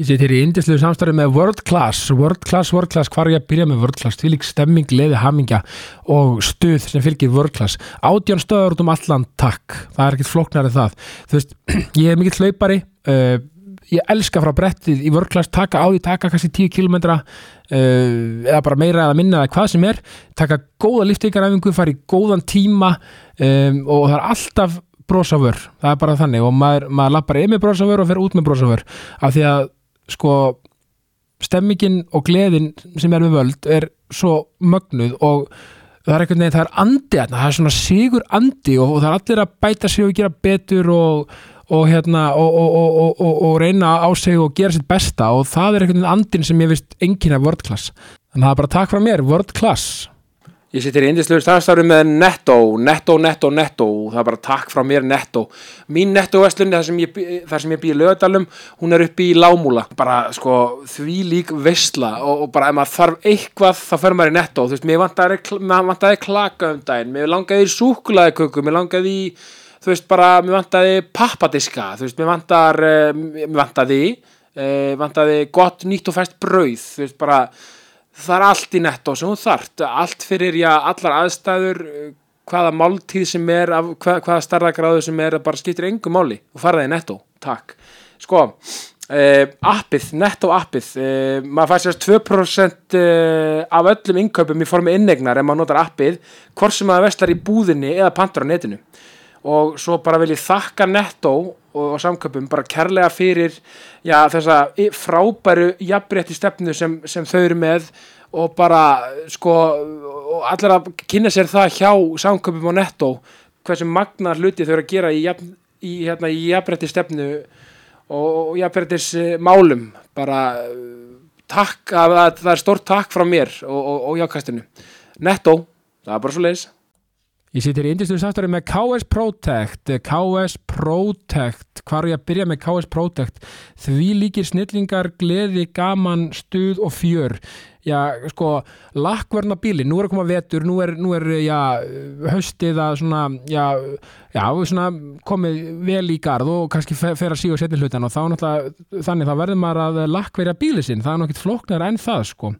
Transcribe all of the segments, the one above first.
Ég seti hér í indislu samstarfi með World Class, World Class, World Class, hvar er ég að byrja með World Class, því lík stemming, leði, hamingja og stuð sem fylgir World Class. Átján stöður út um allan, takk, það er ekkert flóknarið það. Þú veist, ég er mikill hlaupari, uh, ég elska frá brettið í World Class, taka á því, taka kannski 10 km uh, eða bara meira eða minna eða hvað sem er, taka góða liftingaræfingu, fara í góðan tíma um, og það er alltaf brosaför, það er bara þannig og maður, maður lappar inn með brosaför og fer út með brosaför af því að sko stemmingin og gleðin sem er við völd er svo mögnuð og það er einhvern veginn, það er andi það er svona sigur andi og, og það er allir að bæta sig og gera betur og, og hérna og, reyna á sig og gera sitt besta og það er einhvern veginn andin sem ég vist enginn er world class. Þannig að það er bara takk frá mér, world class Ég sittir í indisluður stafstafri með Netto, Netto, Netto, Netto, það er bara takk frá mér Netto. Mín Netto-vestlunni þar sem ég, ég býði lögadalum, hún er uppi í Lámúla. Bara sko því lík vestla og, og bara ef maður þarf eitthvað þá fer maður í Netto. Þú veist, mér vantaði klaka um daginn, mér langaði í súkulæðiköku, mér langaði í, þú veist, bara, mér vantaði pappadiska, þú veist, mér vantaði, mér vantaði, eh, vantaði gott nýtt og fæst brauð, þú veist, bara það er allt í netto sem þú þart allt fyrir, já, allar aðstæður hvaða máltíð sem er af, hvað, hvaða starðagráðu sem er bara skiptir engum máli. Og faraði í netto, takk. Sko, eh, appið netto appið, eh, maður fær sérst 2% eh, af öllum innkaupum í formi innegnar ef maður notar appið hvort sem maður vestlar í búðinni eða pantur á netinu. Og svo bara vil ég þakka netto og, og samköpum bara kærlega fyrir já, þessa frábæru jafnrétti stefnu sem, sem þau eru með og bara sko og allir að kynna sér það hjá samköpum og netto hversu magnar hluti þau eru að gera í, jafn, í, hérna, í jafnrétti stefnu og, og jafnréttis málum bara takk að, að það er stort takk frá mér og, og jákastinu netto, það er bara svo leiðis Ég sýttir í indislu samstæri með KS Protect, KS Protect, hvar er ég að byrja með KS Protect? Því líkir snillingar, gleði, gaman, stuð og fjör. Já, sko, lakkverna bíli, nú er að koma vetur, nú er, nú er já, höstið að svona, já, já, svona komið vel í garð og kannski fer að síga og setja hlutan og þá náttúrulega, þannig þá verður maður að lakkverja bíli sinn, það er nokkið flóknar enn það, sko.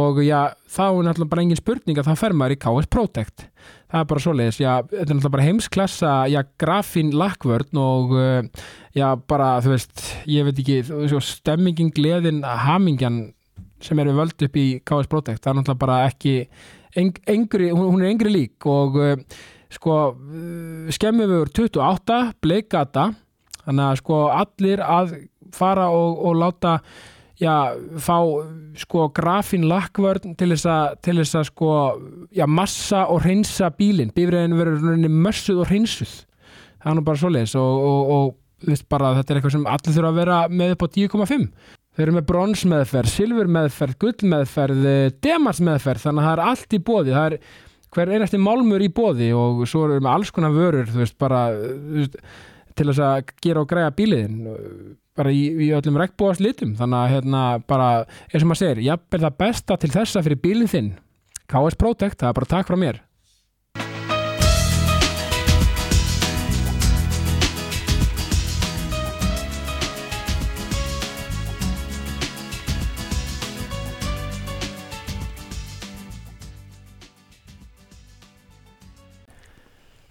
Og já, þá er náttúrulega bara engin spurning að þá fer maður í KS Protect það er bara svoleiðis, já, þetta er náttúrulega bara heimsklassa, já, grafín lakkvörn og uh, já, bara, þú veist, ég veit ekki, veist, stemmingin, gleðin, hamingjan sem er við völd upp í KS Protect, það er náttúrulega bara ekki eng, engri, hún, hún er engri lík og uh, sko, skemmum við 28, bleikata þannig að sko allir að fara og, og láta já, fá sko grafin lakkvörn til þess að, til þess að sko, já, massa og hreinsa bílinn, bífriðin verður mössuð og hreinsuð. Það er nú bara svoleiðis og, og, og veist, bara, þetta er eitthvað sem allir þurfa að vera með upp á 10,5 þau eru með bronsmeðferð, silfurmeðferð gullmeðferð, demarsmeðferð þannig að það er allt í bóði það er hver einasti málmur í bóði og svo erum við alls konar vörur þú veist, bara þú veist, til þess að gera og græja bíliðin bara í, í öllum regnbúast litum þannig að hérna bara eins og maður segir, ég er það besta til þessa fyrir bílinn þinn KS Protect, það er bara takk frá mér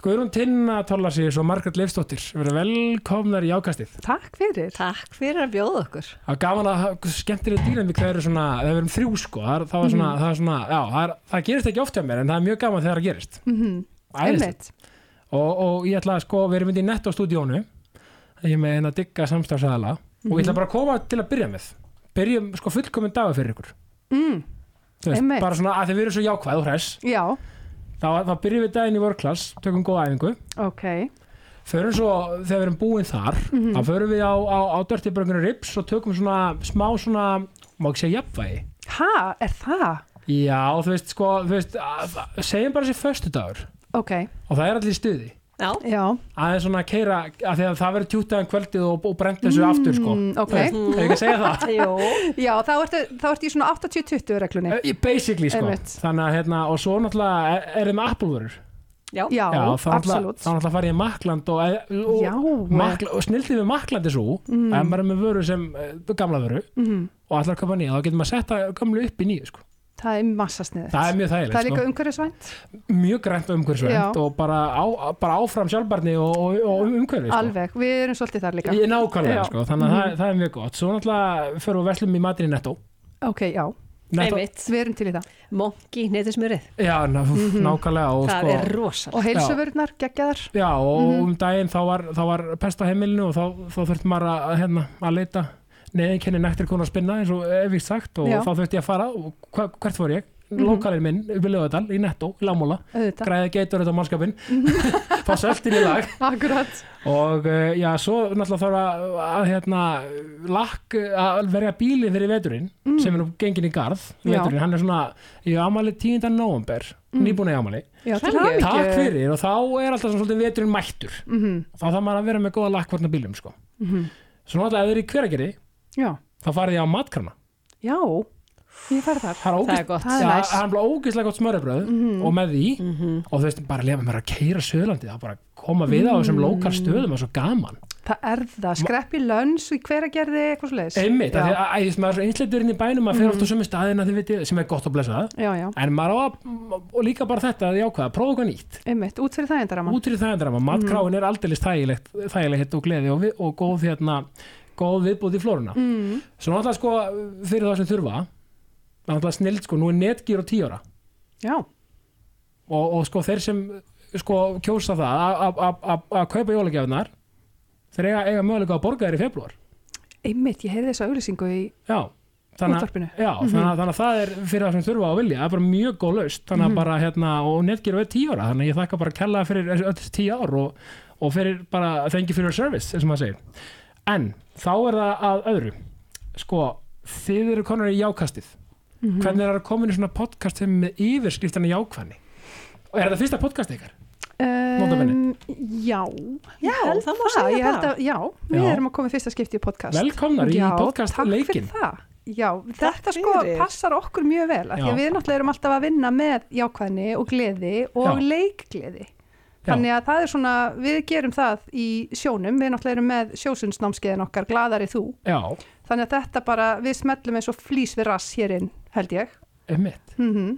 Guðrún Tinna Tólasís og Margret Leifstóttir verður velkomnar í ákastið. Takk fyrir. Takk fyrir að bjóða okkur. Það er gaman að skemmtilega dýnamík það eru svona, það verðum þrjú sko. Það, það, svona, mm. það er svona, já, það, er, það gerist ekki oft hjá mér en það er mjög gaman þegar það gerist. Mm -hmm. og, og ég ætla að sko, við erum myndið í nettostúdíónu. Ég er með einn að digga samstafsæðala mm -hmm. og ég ætla mhm. bara að koma til að byrja með. Byrjum sko fullkominn daga fyrir ykkur. Mm. veist, bara svona að þið verður svo jákvæð og hress. Já þá, þá byrjum við daginn í workclass tökum góða æfingu okay. förum svo þegar við erum búin þar mm -hmm. þá förum við á, á, á dörtibrönginu rips og tökum svona smá svona má ekki segja jafnvægi hæ, er það? já, þú veist, sko, þú veist segjum bara þessi förstu dagur okay. og það er allir stuði Já. að svona keira að því að það verður tjútaðan kvöldið og, og brent þessu mm, aftur sko. okay. það er ekki að segja það. Já þá ertu, þá ertu í svona 80-20 reglunni. Uh, basically sko. Þannig að hérna og svo náttúrulega er, er þið með Apple-vörur Já, Já, absolutt. þá náttúrulega farið ég makland og, og, Já, makla, og snildið við maklandi svo Mhm. ef maður er með vöru sem uh, gamla vöru Mhm. og að köpa nýja, þá getur maður að setja gamlu upp í nýju sko. Það er massa sniðið það er mjög Það þægilegt er líka sko. umhverfisvænt. Mjög grænt umhverfisvænt og bara, á, bara áfram sjálfbarni og, og, og umhverfi sko. Alveg, við erum svolítið þar líka. Í nákvæmlega, sko, þannig að Mhm. það, það er mjög gott. Svo náttúrulega fyrir við verslum í matinn í Netto. Ok, já, Netto. Einmitt. Við erum til í það. Monki, netismurið, Já, ná, mm Mhm. nákvæmlega og, það sko, er rosalega Og heilsuvörðnar, geggjaðar. Já, og Mhm. um daginn þá var, þá var pest á heimilinu og þá, þá þurfti maður að, hérna, að leita neðinkenni nektir konar spinna eins og efist sagt og Já. þá þurfti ég að fara og hva, hvert fór ég? Mhm. Lokalinn minn upp í Lögadal í Netto, í Lámúla auðvitað græði geitur þetta mannskapin fá söltin í lag Akkurat og uh, já, svo náttúrulega þarf að, að hérna, lakk að verja bílinn fyrir veturinn Mm. sem er nú gengin í garð Já. veturinn, hann er svona, ég hef amali 10. november Mm. nýbúin í amali Já, til Hamingju. takk fyrir og þá er alltaf svona svolítið veturinn mættur Mhm, þá þarf maður að vera með góða lakkvarnar bílum sko. mhm. svo náttúrulega ef þið er í hveragerði Já, þá farið ég á matkrana já Ég fær þar það er, Það er gott. Það er ja, næs. það er bara ógislega gott smöröbröð Mhm. og með því Mhm. og þú veist bara lefa mér að keira söðlandi það bara koma við á þessum Mm. lokal stöðum og svo gaman Það er það, skrepp í lönns í hveragerði, eitthvað svo leiðis einmitt, af því Já, að að- maður er svo einsleitur inn í bænum að fyrir Mhm. oft á sömu staðina þið vitið, sem er gott að blessa það já, já, en maður á að, og líka bara þetta að jákvæða, prófa eitthvað nýtt einmitt, út fyrir það endara út í það endur að matkráin er aldeilis þægilegt þægilegt og gleði og, við, og góð hérna, góð viðbúð í flóruna. Mm. svo náttúrulega sko fyrir það sem þurfa náttúrulega snild sko, nú er netgýr og tíu ára. Já, og, og sko þeir sem sko kjósa það að- kaupa jólagjafinar þeir eiga, eiga mögulega að borga þér í februar einmitt, ég heyrði þessa auðlýsingu í já, þannig, útvarpinu. Já þannig, að, þannig að það er fyrir það sem þurfa að vilja það er bara mjög góð laust þannig að Mhm. bara hérna og netgýr tíu ára þannig að ég þakka bara að kella fyrir öll tíu ár og, og fyrir bara for your service eins og maður segir. En þá er það að öðru sko þið eru konar í jákastið Mhm. hvernig er það komin í svona podcast sem með yfirskriftan jákvæðni og er þetta fyrsta podcast ykkar? Um, já, Já, ég held það má segja það. að, já, við Já. erum að koma í fyrsta skipti í podcast Velkomnar í já, podcast leikin það já, þetta sko fyrir. passar okkur mjög vel af því að við náttúrulega erum alltaf að vinna með jákvæðni og gleði og Já. leikgleði þannig að það er svona, við gerum það í sjónum, við náttúrulega erum með sjósundsnámskeiðin okkar, gladari þú. Já, þannig að þetta bara, við smellum eins og flýs við rass hér inn, held ég. Emmitt, mm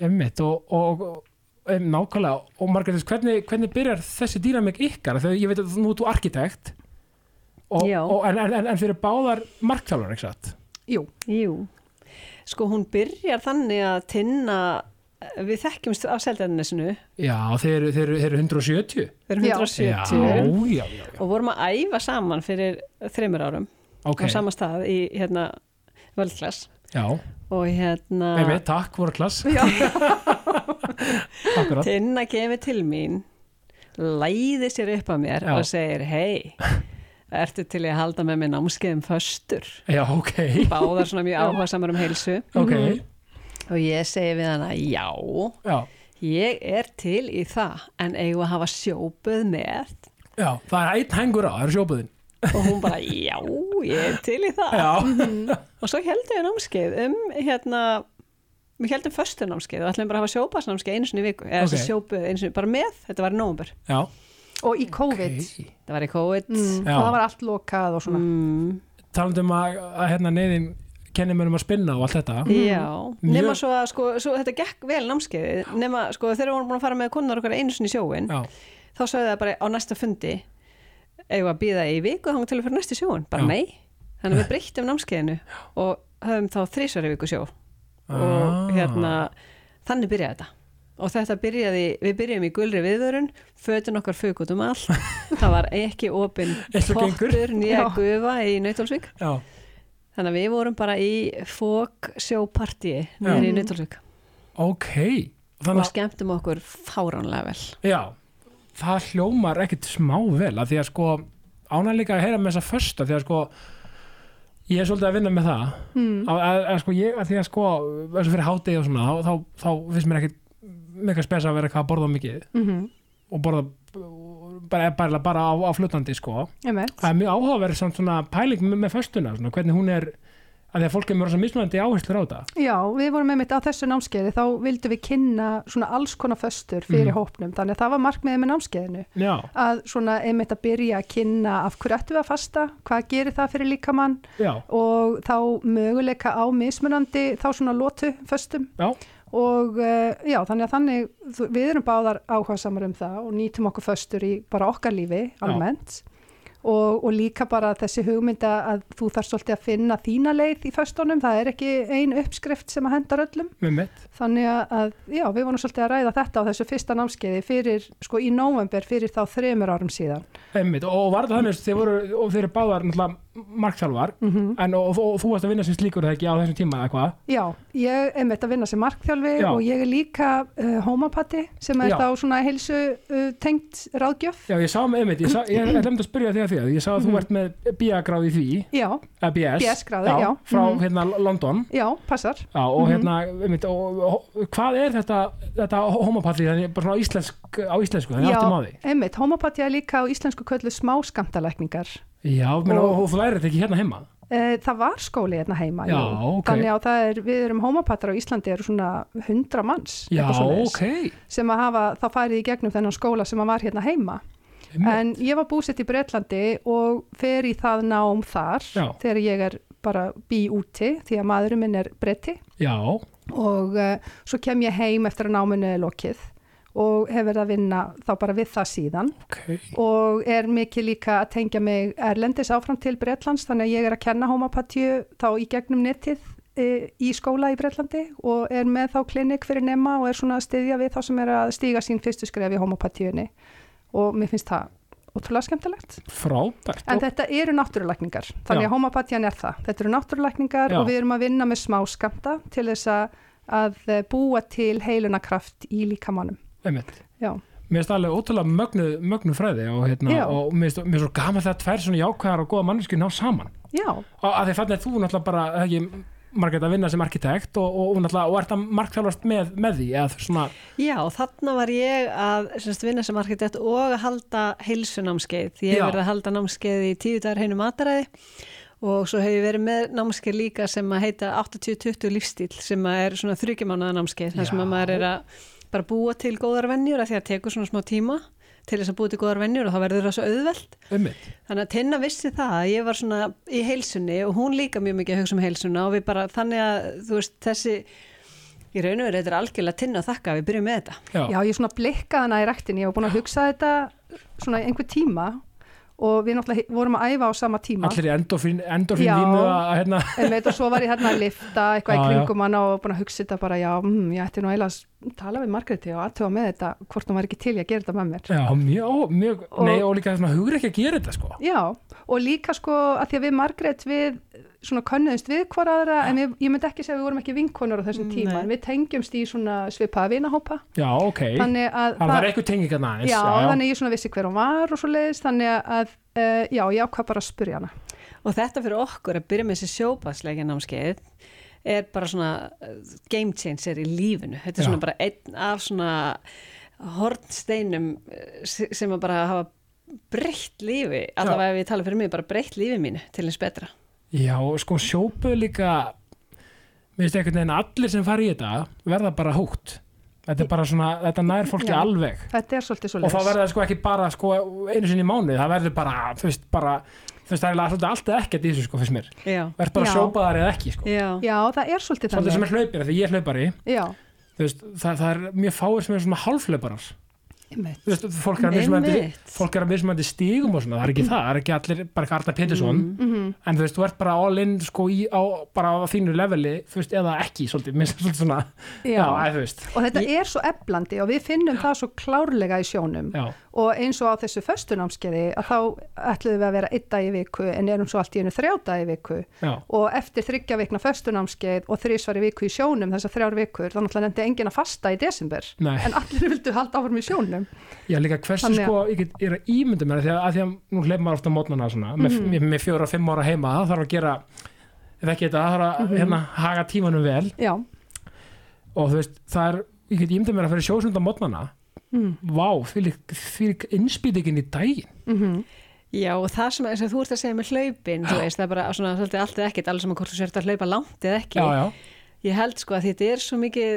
emmitt og, og, og em, nákvæmlega. Og Margrétis, hvernig, hvernig byrjar þessi dýramik ykkar? Þegar ég veit að nú ert þú arkitekt. Og, en, en, en fyrir báðar markþjálfur, ekki satt? Jú, Jú, sko hún byrjar þannig að tinna, við þekkjumst af seldarnesinu, Já, þeir, eru- þeir, eru- þeir eru 170 við erum Já. 170 Já, já, og vorum að æfa saman fyrir þreymur árum Ok, á sama stað í hérna völdklass já, og hérna emmitt, takk, voru klass. Já, Akkurat, Tinna kemur til mín læði sér upp að mér og segir hei, ertu til að halda með mér námskeiðum föstur? Já, ok. Báðar svona mjög áhuga samar um heilsu. Ok, og ég segi við hana já, já, ég er til í það en eigum að hafa sjópuð með? Já Það er einn hengur á, það er sjópuðin og hún bara já, ég er til í það. Já, og svo heldum við námskeið um hérna við heldum föstu námskeið og ætlum bara að hafa sjópasnámskeið einu sinni í viku, eða Ok. okay. sjópuð einu sinni, bara með, þetta var í nóvumber já. Og í COVID. Ok. það var í COVID. Mm, og það var allt lokað og svona. Mm, talandi um að, að hérna neyðin kenni mér um að spinna og allt þetta. Já, Mjög- nema svo að sko, svo þetta gekk vel námskeiði nema sko þegar við vorum búin að fara með konar okkar einu sinni í sjóin Já, þá sagði það bara á næsta fundi eigum að býða í viku þá til að fyrir næstu sjóin, bara Já. nei. Þannig að við breyttum námskeiðinu og höfum þá þrísvar í viku sjó. Og Ah. hérna þannig byrjaði þetta. Og þetta byrjaði, við byrjum í gulri viðvörun fötun okkar fög út um allt. Það var ekki opinn og pottur nýja gufa í Nautólsvík já, þannig að við vorum bara í fók sjópartíi nýri í Mm. Nautólsvík ok. Og skemmtum okkur fáránlega vel. Já það hljómar ekkit smá vel að því að sko ána líka að heyra með þessa fösta því að sko ég er svolítið að vinna með það. Mm, að, að, að sko ég, að því að sko eins og fyrir hátegi og svona, þá, þá, þá finnst mér ekkit mikið spesa að vera eitthvað að borða mikið mm og borða bara, bara, bara á, á flutandi sko. Einmitt. það er mjög áhugaverð samt svona pæling með, með föstuna svona, hvernig hún er að því að fólk er mjög mismunandi áherslur á þetta. Já, við vorum einmitt á þessu námskeiði þá vildum við kynna svona alls konar föstur fyrir Mm. hópnum, þannig að það var markmiðið með námskeiðinu Já, að svona einmitt að byrja að kynna af hverju ættum við að fasta, hvað gerir það fyrir líkamann já, og þá möguleika á mismunandi þá svona lotu föstum. Já, og uh, já, þannig að þannig við erum báðar áhuga samar um það og nýtum okkur föstur í bara okkar lífi almennt. Og, og líka bara þessi hugmynda að þú þarf svolítið að finna þína leið í föstunum, það er ekki ein uppskrift sem að hendar öllum með mitt. Þannig að, já, við vorum svolítið að ræða þetta á þessu fyrsta námskeiði fyrir, sko í nóvember fyrir þá þremur árum síðan. Einmitt, og var þetta þannig að þið voru, og þeir eru báðar náttúrulega markþjálfar mm en og, og, og þú varst að vinna sem slíkur eða ekki á þessum tíma eða hvað Já, ég er meitt að vinna sem markþjálfi Já. og ég er líka uh, homopati sem er Já. þá svona heilsu uh, tengt ráðgjöf. Já, ég sá með einmitt, ég, sá, ég ætlum að spyrja þig að því að ég sá að þú Mhm. ert með BA-gráð í því Já, BS, BS-gráðu, já. frá Mhm. hérna London já, passar. já, og Mhm. hérna, einmitt, og, og, hvað er þetta, þetta homopati þannig bara svona íslensk, á íslensku, þannig Já. aftur máði Einmitt, homopati er líka á íslensku köllu smáskamtalækningar. Já, og, Og- þú þetta ekki hérna heima Uh, það var skóli hérna heima. Já, jú. ok. Þannig að það er, við erum homopatar á Íslandi eru svona hundra manns Já, eitthvað svoleiðis, ok sem að hafa þá farið í gegnum þennan skóla sem að var hérna heima. Einmitt. En ég var búsett í Breitlandi og fer í það nám þar þegar ég er bara bí úti því að maðurinn minn er bretti og uh, svo kem ég heim eftir að náminu er lokið og hef verið að vinna þá bara við það síðan ok og er mikið líka að tengja mig erlendis áfram til Breitlands þannig að ég er að kenna homopatíu þá í gegnum netið e, í skóla í Breitlandi og er með þá klinik fyrir nema og er svona að styðja við þá sem er að stíga sín fyrstu skref í homopatíunni og mér finnst það ótrúlega skemmtilegt. Frábært En þetta eru náttúrulækningar, þannig að homopatían er það. Þetta eru náttúrulækningar Já. og við erum að vinna með smáskamta til þess að, að búa til heilunakraft í líkamannum. Einmitt. Já, Mér finnst alveg ótrúlega mögnu, mögnu fræði og, hérna, og mér finnst svo gaman þegar tvær svona jákvæðar og góða mannesku ná saman. Já, og að því þannig að þú náttúrulega bara ekki, Margrét að vinna sem arkitekt og, og, og, náttúrulega- og ert að markþjálfast með, með því eða svona, Já, þarna var ég að semst, vinna sem arkitekt og að halda heilsunámskeið. Ég hef verið að halda námskeið í tíu dagar heinu mataræði. Og svo hef ég verið með námskeið líka sem að heita 80-20 lífstíl sem að er svona þryggjumánaða námskeið þar sem að maður er að bara búa til góðar vennjur að því að tekur svona smá tíma til þess að búa til góðar vennjur og þá verður það svo auðvelt. ummitt Þannig að Tinna vissi það að ég var svona í heilsunni og hún líka mjög mikið að hugsa um heilsuna og við bara þannig að þú veist þessi í raun og veru þetta er algjörlega Tinna að þakka að við byrjum með þetta. Já, já, ég svona blikkaði hana í rektinni, ég var búin að hugsa þetta svona einhver tíma og við náttúrulega vorum að æfa á sama tíma. allir í endorfin, endorfin Já. hérna, Einmitt, og svo var ég hérna að lifta eitthvað í kringum hana og búin að hugsa þetta bara, já, mm, ég ætti nú eiginlega tala við Margréti og aðtöfa með þetta hvort hún var ekki til í að gera þetta með mér. já, mjög, mjög Og- nei, og líka svona hugur ekki að gera þetta sko. Já, og líka sko að því að við Margrét við svona könnuðumst við hvora aðra en við, ég myndi ekki segja að við vorum ekki vinkonur á þessum tíma Nei. en við tengjumst í svona svipaða vinahópa. Já, ok, þannig að þannig að það er eitthvað tenging að næst já, þannig að ég svona vissi hver hún var og svo leiðist þannig að uh, já, ég ákvað bara að spurja hana. Og þetta fyrir okkur að byrja með þessi sjópaðsleikja námskeið er bara svona uh, game changer í lífinu. Þetta er Já. svona bara einn af svona hornsteinum se- sem að bara hafa breytt lífi, allavega ef ég tala fyrir mig, bara breytt lífi mínu til eins betra. Já, sko sjópuð líka mér finnst einhvern veginn allir sem fara í þetta verða bara hótt þetta er bara svona, þetta nær fólki Já. alveg þetta er svolítið svo og þá verður það sko ekki bara sko einu sinni í mánuð, það verður bara þú veist, bara, það er alltaf ekkert í þessu sko fyrst mér, Já. verður bara sjópaðar eða ekki sko, Já. já, það er svolítið svolítið sem þannig er hlaupir því ég er hlaupari, já, þú veist, það, það er mjög fáir sem er svona hálflauparar einmitt. þú veist, fólk er að mismandi Einmitt. fólk er að mismandi stígum og svona, það er ekki það það er ekki allir, bara ekki Arna Pétursson. Mhm. en þú veist, þú ert bara all in sko í, á, bara á þínu leveli, þú veist, eða ekki svolítið, minnst svolítið svona. Já, Já. eða þú veist, og þetta er svo eflandi og við finnum það svo klárlega í sjónum. Já, og eins og á þessu föstunámskeiði að þá ætluðum við að vera einn dag í viku en erum svo allt í einu þrjá dag í viku já, og eftir þryggja vikna föstunámskeið og þrísvar í viku í sjónum þessar þrjár vikur þá náttúrulega nefndi enginn að fasta í desember Nei. en allir vildu halda áfram í sjónum já, líka hversu Þannig sko ég, get, er að ímynda mér því að, að því að nú hleyp maður ofta mótnana svona, með, Mhm. með, með fjóra og fimm ára heima, það þarf að gera ef ekki þetta, þarf að Mhm. hérna, haga tímanum vel já, og þú veist, það er, ég get ímynda mér að fyrir sjósunda mótnana, mm. vá, því lík innspýtingin í daginn Mm Já, og það sem, sem þú ert að segja með hlaupin, þú veist, það er bara svona svolítið allt eða ekkert, allir sem að hvort þú sért að hlaupa langt eða ekki. já, já, Ég held sko að þetta er svo mikið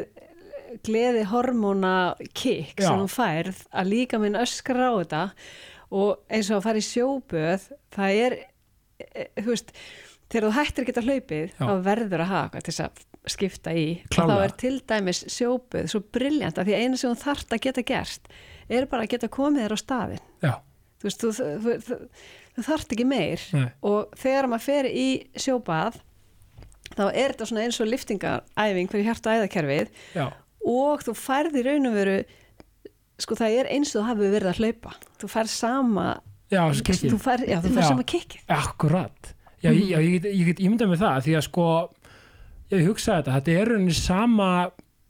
gleði hormóna kikk Já. sem þú færð að líka minn öskra á þetta og eins og að fara í sjóböð, það er, e, þú veist, þegar þú hættir að geta hlaupið, Já. þá verður að hafa eitthvað til þess að skipta í. Og Klárlega. þá er til dæmis sjóböð svo briljant að því að eina sem þú þarft að geta gert er bara að geta komið þér á staðin. já, Þú veist, þú, þú, þú, þú þarft ekki meir nei, og þegar maður fer í sjóbað þá er þetta svona eins og liftingaræfing fyrir hjarta og æðakerfið já, og þú færð í raun og veru sko það er eins og þú hafi verið að hlaupa þú færð sama já, þú færð, Já. sama kikkið Akkurat, já, mm. ég, get- ég get ímyndað með það því að sko, ég hugsa þetta, þetta er rauninni sama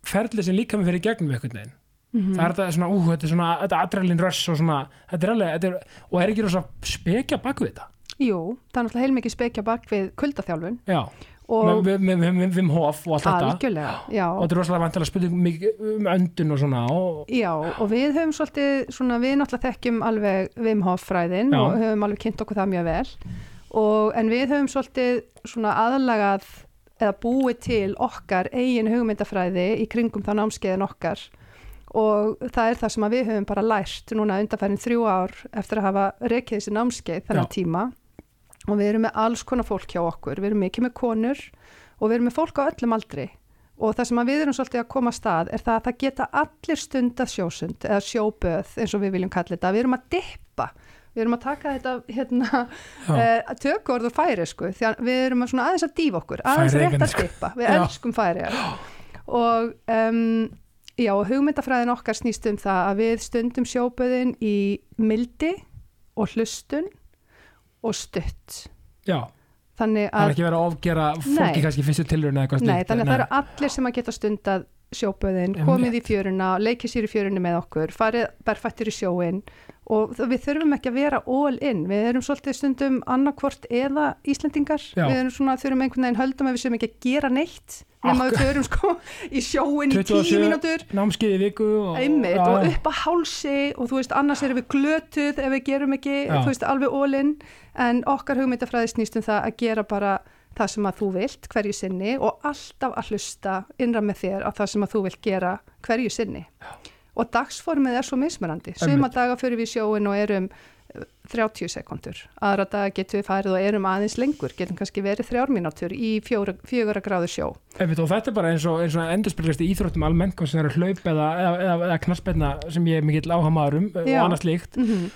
ferli sem líka með fyrir gegnum einhvern veginn. Mhm. Það er þetta svona, ú, þetta er svona, þetta adrenalin rush og svona, þetta er alveg, þetta er, og er ekki rosa spekja bak við þetta. Jú, það er náttúrulega heilmikið spekja bak við kuldaþjálfun Já, og með, Vim Hof og allt þetta. já. Og þetta er rosalega vantilega spurning mikið um öndun og svona og, Já, og við höfum svolítið, svona, við náttúrulega þekkjum alveg Wim Hof fræðin Já. og höfum alveg kynnt okkur það mjög vel og, en við höfum svolítið svona aðlagað eða búið til okkar eigin hugmyndafræði í kringum það námskeiðin okkar. Og það er það sem að við höfum bara lært núna undanfærin þrjú ár eftir að hafa rekið þessi námskeið þennan Já. tíma. Og við erum með alls konar fólk hjá okkur, við erum mikið með konur og við erum með fólk á öllum aldri. Og það sem að við erum svolítið að koma að stað er það að það geta allir stunda sjósund eða sjóböð eins og við viljum kalla þetta, við erum að dippa við erum að taka þetta hérna, uh, tökurð og færi sko, því að við erum að aðeins að dýfa okkur aðeins rétt að dippa, við Já. elskum færi og um, já, og hugmyndafræðin okkar snýst um það að við stundum sjóböðin í mildi og hlustun og stutt já, þannig það er að ekki verið að ofgera fólki Nei. kannski fyrstu tilurinn eða eitthvað Nei, slíkt. þannig að það eru allir sem að geta stundað sjóböðin, Einmitt. komið í fjöruna, leikið sér í fjörunni með okkur, farið berfættir í sjóin og við þurfum ekki að vera all in, við erum svolítið stundum annarkvort eða Íslendingar. Já. við erum svona, þurfum einhvern veginn höldum að við séum ekki að gera neitt nema við förum sko í sjóin í 27 tíu mínútur. námskeið í viku og, einmitt og upp að hálsi og þú veist annars erum við glötuð ef við gerum ekki Já. þú veist alveg all-in en okkar hugmyndafræði snýst um það að gera bara það sem að þú vilt hverju sinni og alltaf að hlusta innra með þér á það sem að þú vilt gera hverju sinni. Já. Og dagsformið er svo mismunandi. Suma daga fyrir við sjóin og erum eh, 30 sekundur, aðra daga getum við farið og erum aðeins lengur, getum kannski verið þrjármínútur í fjóra, fjögura gráðu sjó. Einmitt, og þetta er bara eins og, og endurspilast í íþróttum almennt, sem eru hlaup eða, eða, eða, knarspenna sem ég er mikill áhuga maður um og Já. annars líkt mm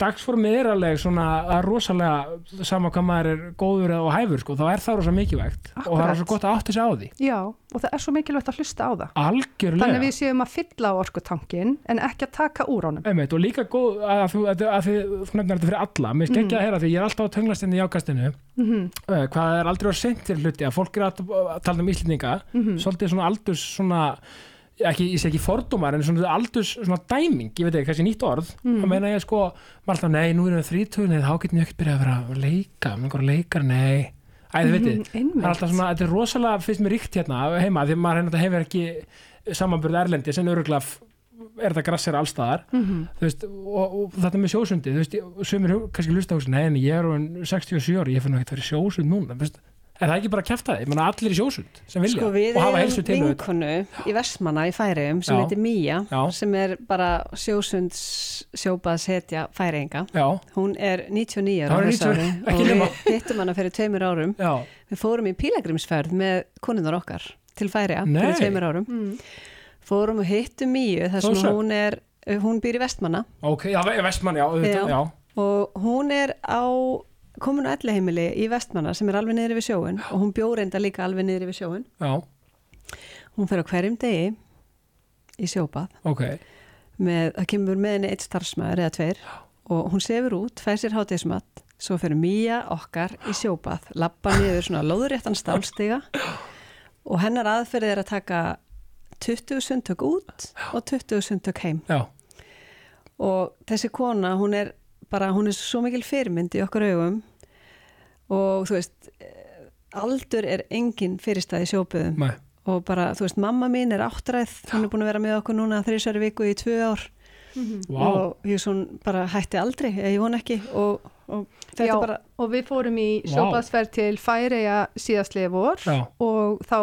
dagsformið er alveg svona að rosalega sama hvað maður er góður og hæfur sko, þá er það rosa mikilvægt og það er Akkurat. rosa gott að átta sig á því Já, og það er svo mikilvægt að hlusta á það algjörlega Þannig við séum að fylla á orkutankin en ekki að taka úr honum. Einmitt, og líka góð að þú, að, að þið, þú nefnir þetta fyrir alla, mér skekja að heyra því ég er alltaf á tönglastinu í ákastinu Mm -hmm. uh, hvað er aldrei á sent fyrir hluti að fólk er að, að tala um íslendinga Mhm. svolítið svona aldurs svona ekki, ég sé ekki fordómar en svona aldurs svona dæming, ég veit ekki, kannski nýtt orð Mhm. þá meina ég sko, maður alltaf, nei, nú erum við þrítugin eða þá getum við ekkert byrjað að vera að leika með einhverja leikar, nei Æ, þið veitir, það er alltaf svona, þetta er rosalega finnst mér ríkt hérna heima, því maður hefur ekki samanburð erlendi sem öruglega er þetta grassir allstaðar Mhm. þú veist, og, og þetta með sjósundi þú veist, hug- kannski lusta á þessu nei, en ég er orðinn 67 ári, ég finn að vera í sjósund núna, veist, er það ekki bara að kæfta menna allir í sjósund sem vilja Sko við og hafa erum helsu til auðvitað. vinkonu í Vestmanna í Færiðum sem heitir Mía Já. sem er bara sjósunds sjópaðs hetja Færiðinga. já, Hún er 99 Já, ára er þessu 90, ári og við hittum hana fyrir tveimur árum. já, Við fórum í pílagrimsferð með konunar okkar til Færiða fyrir tveimur árum. Mm. Fórum og hittum Míu þar sem hún er, hún býr í Vestmanna ok, já, Ve- Vestmann, já, auðvitað, Já. já, og hún er á komin á elleheimili í Vestmanna sem er alveg niður við sjóin og hún bjór enda líka alveg niður við sjóin. já, Hún fer á hverjum degi í sjóbað. Ok. Með, það kemur með henni eitt starfsmæður eða tveir og hún sefur út, fær sér hátíðismat svo fyrir Mía okkar í sjóbað lappa niður svona lóðuréttan stálstiga og hennar aðferð er að taka 20 sundtök út og 20 sundtök heim. Já, og þessi kona hún er bara, hún er svo mikil fyrirmynd í okkar augum. Og þú veist aldur er engin fyrirstæði sjóböðum Nei. og bara, þú veist, mamma mín er áttræð. Hún er búin að vera með okkur núna þrísari viku í tvö ár. Vá, og Hjússon bara hætti aldrei, ég von ekki. Og, og þetta Já. bara og við fórum í sjóbaðsferð til Færeja síðastliði vor Já. og þá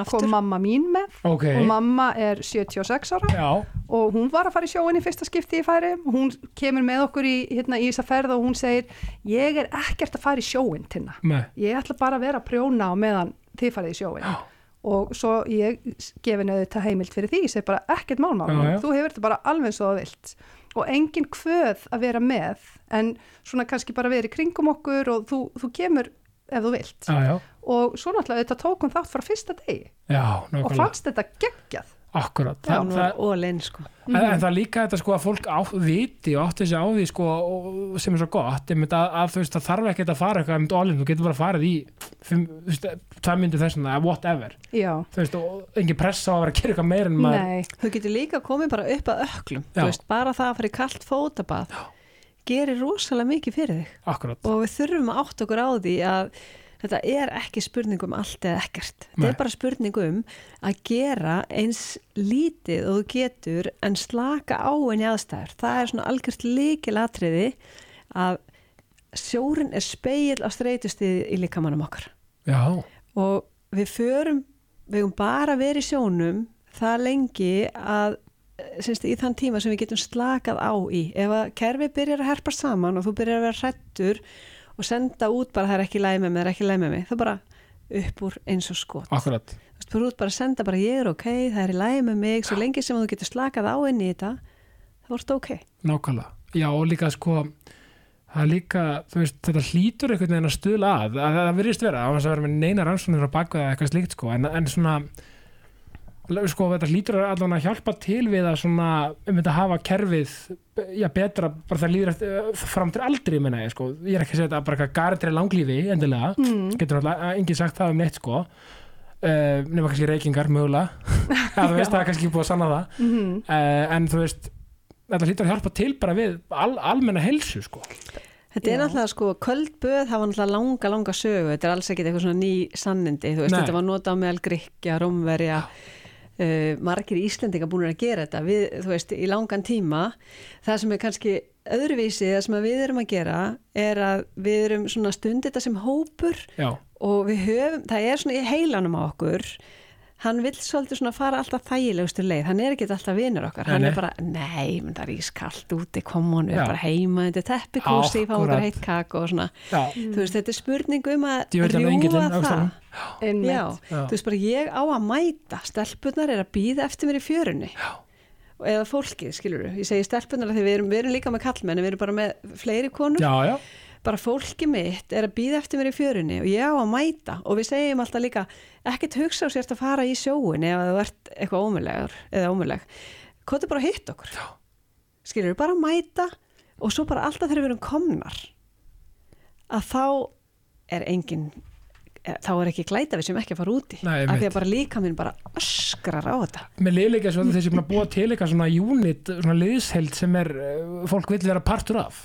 aftur. kom mamma mín með. Ok. Og mamma er 76 ára. Já, og hún var að fara í sjóin í fyrsta skipti í færi og hún kemur með okkur í, hérna, í þessa ferð og hún segir ég er ekkert að fara í sjóin tinna. Með ég ætla bara að vera að prjóna á meðan þið farið í sjóin Já. og svo ég gefi neðu þetta heimild fyrir því. Ég segi bara ekkert já. þú hefur þetta bara alveg svo að vilt. Og engin kvöð að vera með en svona kannski bara verið í kringum okkur og þú, þú kemur ef þú vilt. Já, já, og svo náttúrulega þetta tók hún þátt frá fyrsta degi. Já, og fannst þetta geggjað. Akkurat, Já, það, það, all-in sko. En, en það er líka þetta sko að fólk á, viti og átti sig á því sko og, sem er svo gott, einmitt að, að þú veist það þarf ekki að fara eitthvað um all-in, þú getur bara farið í fimm, þú veist, tvær myndir þessuna whatever, já, þú veist og engin pressa á að vera að gera eitthvað meir en maður nei, Þú getur líka komið bara upp að öklum Já. Þú veist, bara það að fara í kallt fótabað gerir rosalega mikið fyrir þig. Akkurat, og við þurfum að átt okkur á því að þetta er ekki spurning um allt eða ekkert. Þetta Nei. er bara spurning um að gera eins lítið og þú getur en slaka á enn í aðstæður. Það er svona algjört líkilatriði að sjórin er speil á streytustið í líkamannum okkar. Já, og við förum við höfum bara verið sjónum það lengi að semst, í þann tíma sem við getum slakað á í. Ef að kerfi byrjar að herpa saman og þú byrjar að vera hrættur og senda út bara það er ekki læg með mig, það er ekki læg með mig. Það er bara upp úr eins og skot. Akkurat. Þú veist, bara út bara að senda bara ég er ok það er í læg með mig, svo lengi sem þú getur slakað á inn í þetta þá ertu ok. Nákvæmlega, já og líka sko það er líka, þú veist, þetta hlýtur einhvern veginn að stuðla að, að það virðist vera á þess að vera með neina rannsóknir á bakveða eitthvað slíkt sko, en, en svona sko, þetta hlýtur allan að hjálpa til við að svona, um þetta hafa kerfið, já, betra bara það líður eftir, fram til aldrei menna ég, sko, ég er ekki að segja þetta bara eitthvað garitri langlífi endilega, mm. getur alltaf enginn sagt það um neitt, sko. Uh, nema kannski reykingar mögulega, ja, þú veist, það er kannski búið að sanna það. Mm uh, en þú veist þetta hlýtur að hjálpa til bara við al, almenna helsu sko. Þetta er Já. náttúrulega sko, köldböð hafa náttúrulega langa, langa sögu, þetta er alls ekkit eitthvað svona ný sannindi, þú veist, Nei. þetta var notað á meðal Gríkja, Rómverja, uh, margir Íslendinga búin að gera þetta, við, þú veist, í langan tíma. Það sem er kannski öðruvísi, það sem við erum að gera er að við erum svona stund þetta sem hópur já, og við höfum, það er svona í heilanum á okkur, hann vill svolítið svona fara alltaf þægilegustu leið, hann er ekki alltaf vinur okkar, Nei, hann er bara, nei, menn það er ískallt úti, kom hann, við Já. bara heima, þetta er teppikúsi, fá okkur heitt kak og svona, já, þú veist, þetta er spurning um að á það. Já, Já. þú veist bara, ég á að mæta, stelpunar er að býða eftir mér í fjörunni. Já. Eða fólkið, skilur við, ég segi stelpunar því við erum, við erum líka með kallmenn, en við erum bara með fleiri konur. Já, já, bara fólki mitt er að býða eftir mér í fjörunni og ég á að mæta. Og við segjum alltaf líka ekkert hugsa á sérst að fara í sjóin ef þú ert eitthvað ómulegur eða ómuleg hvað er bara að hitta okkur. Já. skilur við bara að mæta og svo bara alltaf þegar við erum komnar að þá er engin eh, þá er ekki glæta við sem ekki að fara úti. Nei, af því að bara líka minn bara öskrar á þetta. Mér líka svo að þessi búin að búa til eitthvað svona unit, svona liðsheld sem er uh, fólk vill vera partur af.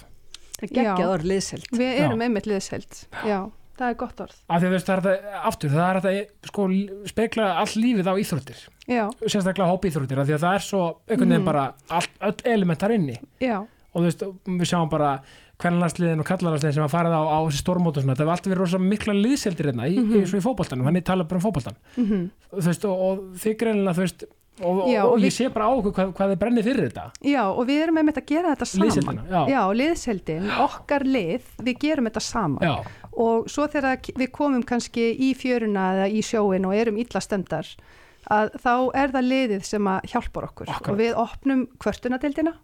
Það geggja orð liðselt við erum Já. einmitt liðsheld. Já, það er gott orð. Af því að þú veist, það er þetta, aftur, það er þetta sko, spekla all lífið á íþróttir. Já, sérstaklega hópi íþróttir, af því að það er svo einhvern veginn Mhm. bara all, öll elementar inni. Já, og þú veist, við sjáum bara kvennlandsliðin og kallarlandsliðin sem að farið á, á þessi stórmót og svona, það hefur alltaf verið rosa mikla liðseldir hérna í, í, svo í fótboltanum, hann er talað bara um fótboltan mm þú veist, og, og þið greinilega, þú veist og, Já, og, og og ég sé bara á okkur hvað, hvað þið brennir fyrir þetta. Já og við erum einmitt að gera þetta saman. Liðsheildina, já. já liðsheldin, okkar lið við gerum þetta saman. Já, og svo þegar við komum kannski í fjöruna eða í sjóin og erum illa stemdar að þá er það liðið sem að hjálpar okkur. Akkurat. og við opnum kvörtunadeildina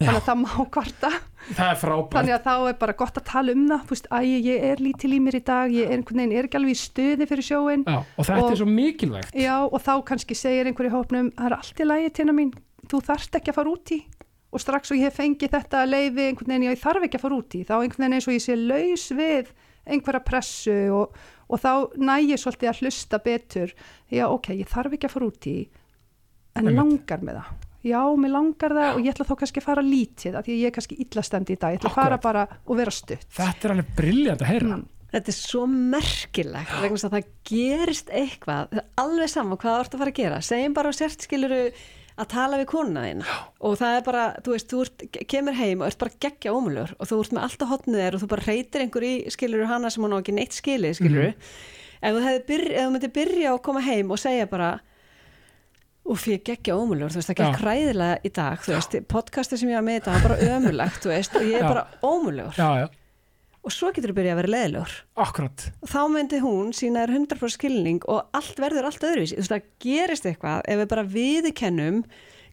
þannig að það má kvarta. Það er frábært. Þannig að þá er bara gott að tala um það. Þú veist, æ, ég er lítil í mér í dag ég er einhvern veginn, er ekki alveg í stuði fyrir sjóin já, og þetta Og- er svo mikilvægt. Já, og þá kannski segir einhver í hópnum það er allt í lagi tina mín, þú þarft ekki að fara út í. Og strax og ég hef fengið þetta leiði einhvern veginn, ég þarf ekki að fara út í. Þá einhvern veginn eins og ég sé laus við einhverja pressu og, og þá næ ég svolítið að hlusta betur. Já, ok, ég þarf ekki að fara út í en langar með það já, mér langar það og ég ætla þá kannski að fara lítið af því að ég er kannski illa stemd í dag. Ég ætla að fara Akkurat. bara og vera stutt. Þetta er alveg briljant að heyra. Mm. Þetta er svo merkilegt vegna þess að það gerist eitthvað. Það er alveg saman hvað þú ert að fara að gera. Segjum bara og sért skiluru að tala við konuna þína. Og það er bara, þú veist, þú ert, kemur heim og ert bara geggja ómulur og þú ert með alltaf hotnið þér og þú bara reytir einhver í skilur hana sem hún á ekki neitt skilið skilur ef þú byrja, ef þú myndir byrja að koma heim og segja bara Úf, ég geggja ómulur, þú veist, það Já. hræðilega í dag, þú veist, podcasti sem ég var með þetta var bara ömulegt, þú veist, og ég er Já. bara ómulur já, og svo getur þú byrjað að vera leðilegur akkurat. Og þá myndi hún sína þér 100% skilning og allt verður allt öðruvísi, þú veist, það gerist eitthvað ef við bara viðkennum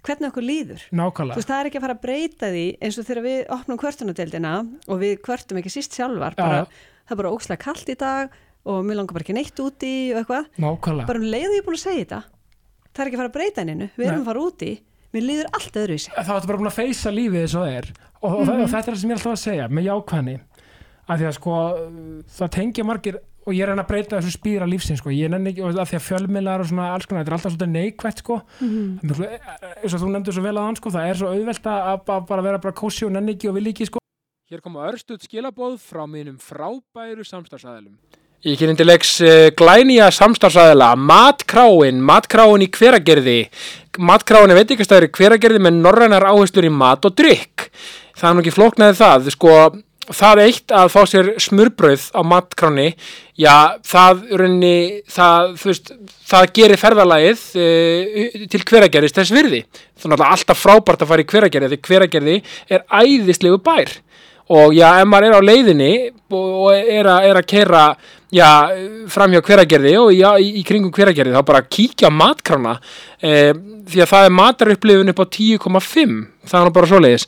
hvernig okkur líður. Þú nákvæmlega veist, það er ekki að fara að breyta því eins og þegar við opnum kvörtunadeildina og við kvörtum ekki síst sjálfar, Já, bara, já. það er bara ókslega kallt í dag og mér langar bara ekki neitt úti og eitthvað, nákvæmlega. Bara um leiðu ég er búin að segja þetta, það er ekki að fara að breyta henninu, við erum að fara úti, mér líður allt öðruvísi. þá ertu bara búin að feysa lífið eins og það er. Og, og, og þetta er það sem ég er alltaf að segja með jákvæðni. Að því að sko það tengja margir og ég er hann að breyta þessu spýra lífsins sko, ég nenni ekki og að því að fjölmiðlar og svona alls konar, þetta er alltaf svona neikvætt sko. Mhm. Miklu, eins og þú nefndir svo vel að hann sko, það er svo auðvelt að að bara vera bara kósi og nenni ekki og vil ekki sko. Hér koma örstuð skilabóð frá mínum frábæru samstarfsæðilum Til leiks uh, glænýja samstarfsæðila Matkráin, Matkráin í hveragerði. Matkráin er veitingastæður í hveragerði með norrænar áherslur í mat og drykk. Það er nú ekki flóknaði það sko, það eitt að fá sér smurbrauð á matkráni já, það runni það, veist, það gerir ferðalagið uh, til hveragerðis þess virði. Þannig að alltaf frábært að fara í hveragerði því hveragerði er æðislegu bær og já, ef maður er á leiðinni og er að, er að keira já, framhjá hveragerði og já, í, í kringum hveragerði þá bara kíkja á matkrána eh, því að það er matarupplifun upp á 10,5 það er bara svoleiðis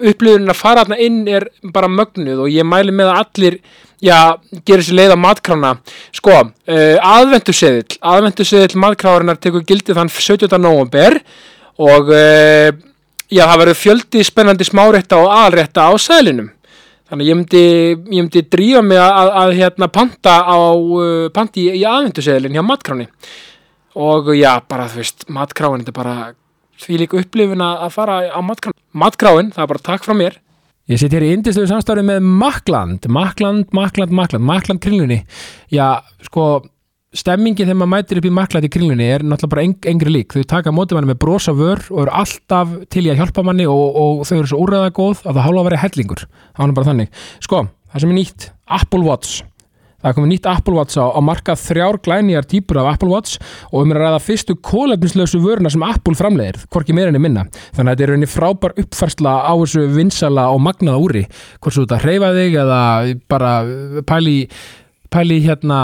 upplifunin að fara þarna inn er bara mögnuð og ég mæli með að allir já, gerir sér leið á matkrána sko, uh, aðventuseðill aðventuseðill matkráðarinnar tekur gildið þann 17. november og uh, já, það verður fjöldi spennandi smárétta og aðalrétta á sælinum þannig að ég myndi, ég myndi drífa mig að, að, að hérna panta á uh, panti í, í aðventuseðilin hjá matkráni og já, bara þú veist, matkráin þetta er bara því líka upplifun að fara á matkráin matkráin, það er bara takk frá mér. Ég sitt hér í indistöðu samstarfi með Makland, Makland, Makland, Makland, Makland kringlunni. Já, sko, stemmingin þegar maður mætir upp í Makland í kringlunni er náttúrulega bara eng, engri lík. Þau taka mótið manni með brosa vör og eru alltaf til í að hjálpa manni og, og þau eru svo úrræða góð að það hálfa að vera hellingur. Það var bara þannig. Sko, það sem er nýtt, Apple Watch. Það er komið nýtt Apple Watch á, á markað þrjár glænýjar típur af Apple Watch og um er að ræða fyrstu kólefnislausu vöruna sem Apple framleiðir, hvorki meira enn minna. Þannig að þetta er rauninni frábær uppfærsla á þessu vinsala og magnaða úri. Hvort svo þetta hreyfa þig eða bara pæli, pæli hérna,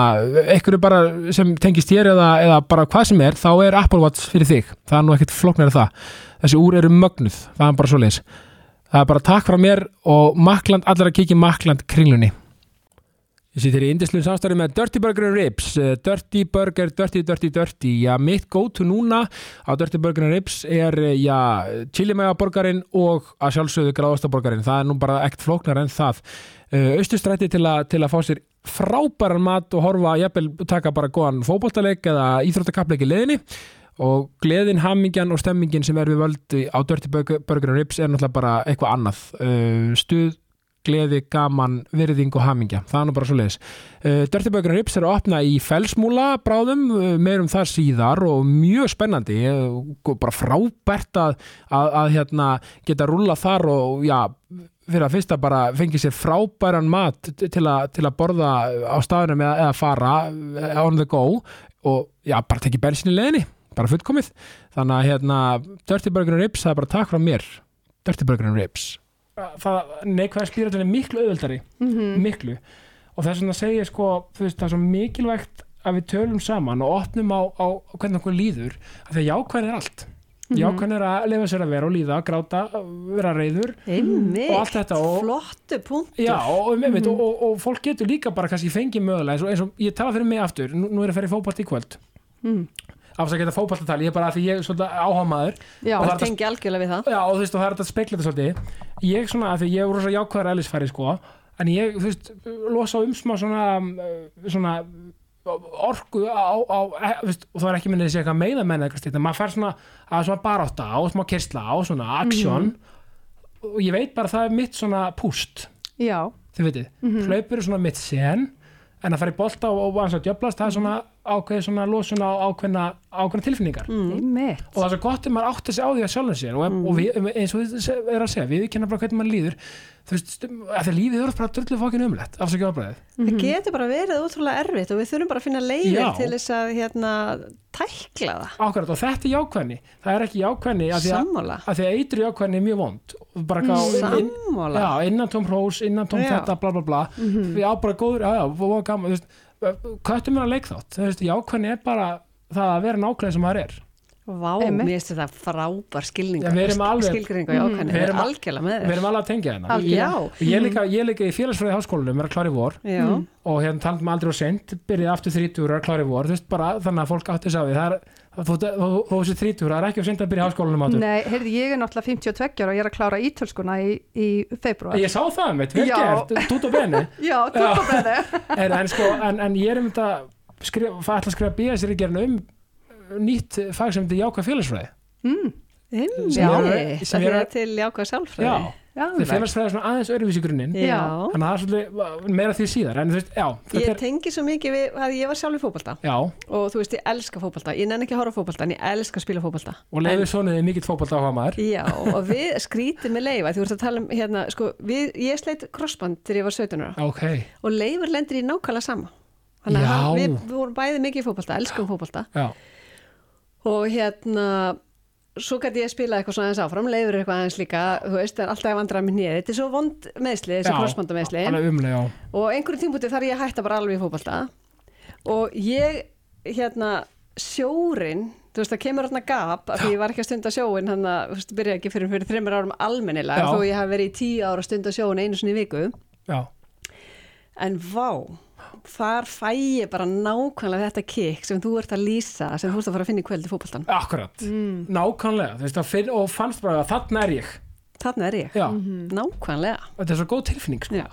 einhverju bara sem tengist þér eða, eða bara hvað sem er, þá er Apple Watch fyrir þig. Það er nú ekkert flóknar það. Þessi úr eru mögnuð, það er bara svo leis. Það er bara takk frá mér og Makland, allir að kikið Makland kringlunni. Ég sýttir í indislu samstarfi með Dirty Burger Ribs Eh, Dirty Burger, Dirty, Dirty, Dirty Já, mitt go-to núna á Dirty Burger Ribs er, eh, já, chilimega-borgarinn og að sjálfsögðu gráðastaborgarinn Það er nú bara ekkert flóknar en það uh, Austustrætti til, til að fá sér frábæran mat og horfa, jafnvel, taka bara góðan fótboltaleik eða íþróttakapleik í leðinni og gleðin, hamingjan og stemmingin sem er við völd á Dirty Burger, and Ribs er náttúrulega bara eitthvað annað. Uh, stuð gleði, gaman, virðing og hamingja. Það er nú bara svo leiðis uh, Dirty Burger and Rips er að opna í felsmúla bráðum, meirum það síðar og mjög spennandi. Bara frábært að, að, að hérna, geta rúlla þar og já, fyrir að fyrsta bara fengi sér frábæran mat til, a, til að borða á staðunum eða, eða fara uh, on the go og já, bara tekið bensin í leðinni bara fullkomið, þannig að hérna Dirty Burger and Rips, það er bara takk frá mér. Dirty Burger and Ribs. Það neikvæða spýratin er miklu auðvöldari Mhm. miklu. Og þess vegna segja ég sko þú veist, það er svo mikilvægt að við tölum saman og opnum á, á, á hvernig okkur líður af því að jákvæðin er allt Mhm. jákvæðin er að lifa sér að vera og líða gráta, vera reyður Einmitt, og allt þetta og, flottu punktur. já, og, mm og, og, og fólk getur líka bara kannski fengið mögulega eins og, eins og ég tala fyrir mig aftur, nú, nú er ég að ferja í fótbolt í kvöld Mm. afsaka þetta fótboltatali, ég er bara að því ég er svolítið áhamaður Já, Og það tengi algjörlega við það. Já, og þú veist, og það er þetta að spekla þetta svolítið ég svona, af því ég er rosa jákvæður eðlisfæri sko, en ég, þú veist losa um smá svona uh, svona orku á, á e, veist, og það er ekki minnið að segja eitthvað meða menn eitthvað slíkt, en maður fær svona að svona barátta og smá kersla og svona action. Og ég veit bara að það er mitt svona púst, já, þið veitir Mhm. hlaupur er svona mitt sen en að fara í bolta og, og aðeins að djöblast það er svona ákveð svona losun á ákveðna, ákveðna tilfinningar. Mm. Og það er svo gott ef maður átti sig á því að sjálfum sér og, og við, eins og þið er að segja við kenna bara hvernig maður líður. Þú veist, að því lífið er bara drullu fókin umlegt afsakið ábræðið. Það getur bara verið ótrúlega erfitt og við þurfum bara að finna leiðir til þess að hérna, tækla það. Akkurat, og þetta er jákvæðni. Það er ekki jákvæðni að því að, að að eitru jákvæðni er mjög vond bara ká, inn, já, innan tóm hrós, innan tóm Já. þetta bla bla bla, við á bara góður já, já, og gaman, þú veist köttum er að leikþátt, þú veist, jákvæðni er bara það að vera nákvæðin sem maður er? Vá, Einmitt. mér finnst þetta frábær skilninga, Já, við erum alveg- skilgringa í ákvæmni, Við við erum al- algjörlega með við þér. erum alveg að tengja hérna Já, Og ég líka, ég er líka í félagsfræði háskólanum er að klára í vor. Já, og hérna talað um aldrei og sent byrjaði aftur 30 er að klára í vor. Þú veist bara þannig að fólk átti þess að því. Það er þó þessi 30 það er ekki of sent að byrja háskólanum áttur Nei, heyrði, ég er náttúrulega 52 ára og ég er að klára ítölskuna í, í februar. ég sá það meitt, vel Já. gert, tút og beni Já, tók á benni. en, en sko, en, en ég er um þetta skrifa, að skrifa BS í gerinu um nýtt fag sem þetta jákvæð félagsfræði Mm, Er- sem það er- er til jákvæð sálfræði. já, já, því félagsfræði er svona aðeins öðruvísi grunninn. Já. þannig að það er svolítið meira því síðar. En þú veist, já, þetta Ég er tengi svo mikið við, að ég var sjálf í fótbolta. Já, og þú veist, ég elska fótbolta, ég nenni ekki að horfa á fótbolta en ég elska að spila fótbolta. og leiði svonuði mikill fótbolta á maður. Já, og við skrítið með leifa, þú ert að tala um hérna, sko, við, ég sleitt crossband þegar ég var 17 ára. Ok, og leifur lendir í nákvæmlega sama. Þannig að Já. við, við vorum bæði mikið í fótbolta, elskum fótbolta. Já, og hérna svo gæti ég spila eitthvað svona aðeins áfram leifur eitthvað aðeins líka, þú veist, en alltaf að vandra með nýja, þetta er svo vond meðsli, þessi crossbanda meðsli umlega, og einhverjum tímpúti þar ég að hætta bara alveg í fótbolta. Og ég hérna sjórin þú veist það kemur þarna gap af því ég var ekki að stunda sjóin hann að, þú veist, byrja ekki fyrir, fyrir þreymur árum almennilega Já. þó ég hef verið í tíu ára að stunda sjóin einu sinni í viku. Já, en vá þar fæ ég bara nákvæmlega þetta kikk sem þú ert að lýsa sem þú ert að fara að finna í kvöld í fótboltan akkurat. Nákvæmlega, þú veist, finn, og fannst bara að þarna er ég. Þarna er ég, já, nákvæmlega. Þetta er svo góð tilfinning sko.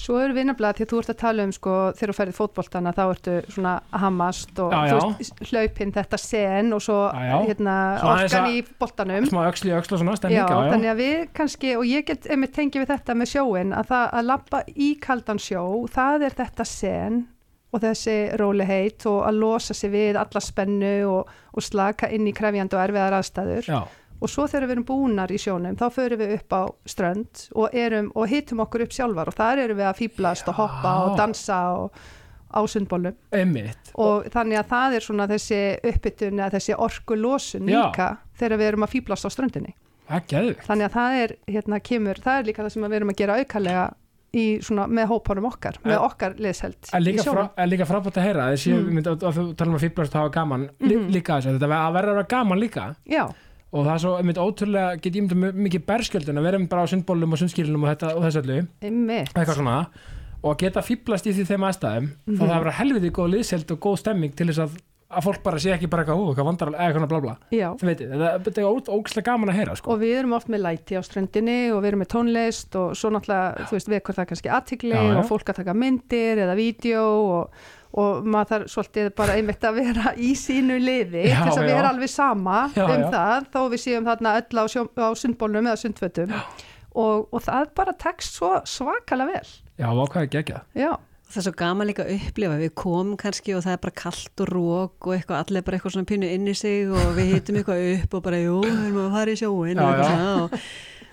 Svo eru við nefnilega því að þú ert að tala um sko þegar þú ferðið fótboltana þá ertu svona hamast og Já, já. veist hlaupinn þetta sen og svo Já, hérna orkan í boltanum. smá í öxl og svona stemning, þannig að við kannski, og ég get einmitt tengið við þetta með sjóin, að það að labba í kaldan sjó, það er þetta sen og þessi róliheit og að losa sig við alla spennu og, og slaka inn í krefjandi og erfiðar aðstæður. Og svo þegar við erum búnar í sjónum, þá förum við upp á strönd og, og hittum okkur upp sjálfar og þar erum við að fýblast og hoppa og dansa og á sundbólum. Og þannig að það er svona þessi uppbytun eða þessi orkulósun líka þegar við erum að fýblast á ströndinni. Þannig að það er, hérna, kemur, það er líka það sem við erum að gera aukalega í svona með hópanum okkar, með En- okkar liðsheld í líka, frá, líka frábært að heyra þessi, mm. mynd, að, að þú tala um að fýblast hafa gaman mm Mhm. líka þessu, þetta verða að vera gaman líka Já, og það er svo, mynd, ótrúlega get ég myndi mikið berskjöldun að vera einmitt bara á sundbólum og sundskýlunum og, og þessu öllu einmitt. eitthvað svona og að geta fýblast í því þeim aðstæðum Mhm. þá það að vera helviti góð liðsheld og góð stemming til þess að, að fólk bara sé ekki bara eitthvað, hú, hvað vandar eða eitthvað bla bla, Já, þið veitir, þetta, er ó- ógeðslega gaman að heyra sko. og við erum oft með læti á ströndinni og við erum með tónlist og svo náttúrulega, þú veist, vekur það kannski aðtikli og fólk að taka myndir eða vídeo og, og maður þarf svolítið bara einmitt að vera í sínu liði Já, þess að já. vera alveg sama Já, um já. það, þó við séum þarna öll á, á sundbólnum eða sundfötum og, og það bara tekst svo svakalega vel. já, hvað geggjað Já, Það er svo gaman líka að upplifa, við komum kannski og það er bara kallt og rók og eitthvað, allir bara eitthvað svona pínu inn í sig og við hittum eitthvað upp og bara, jú, við erum að fara í sjóin Já, og já. eitthvað svona og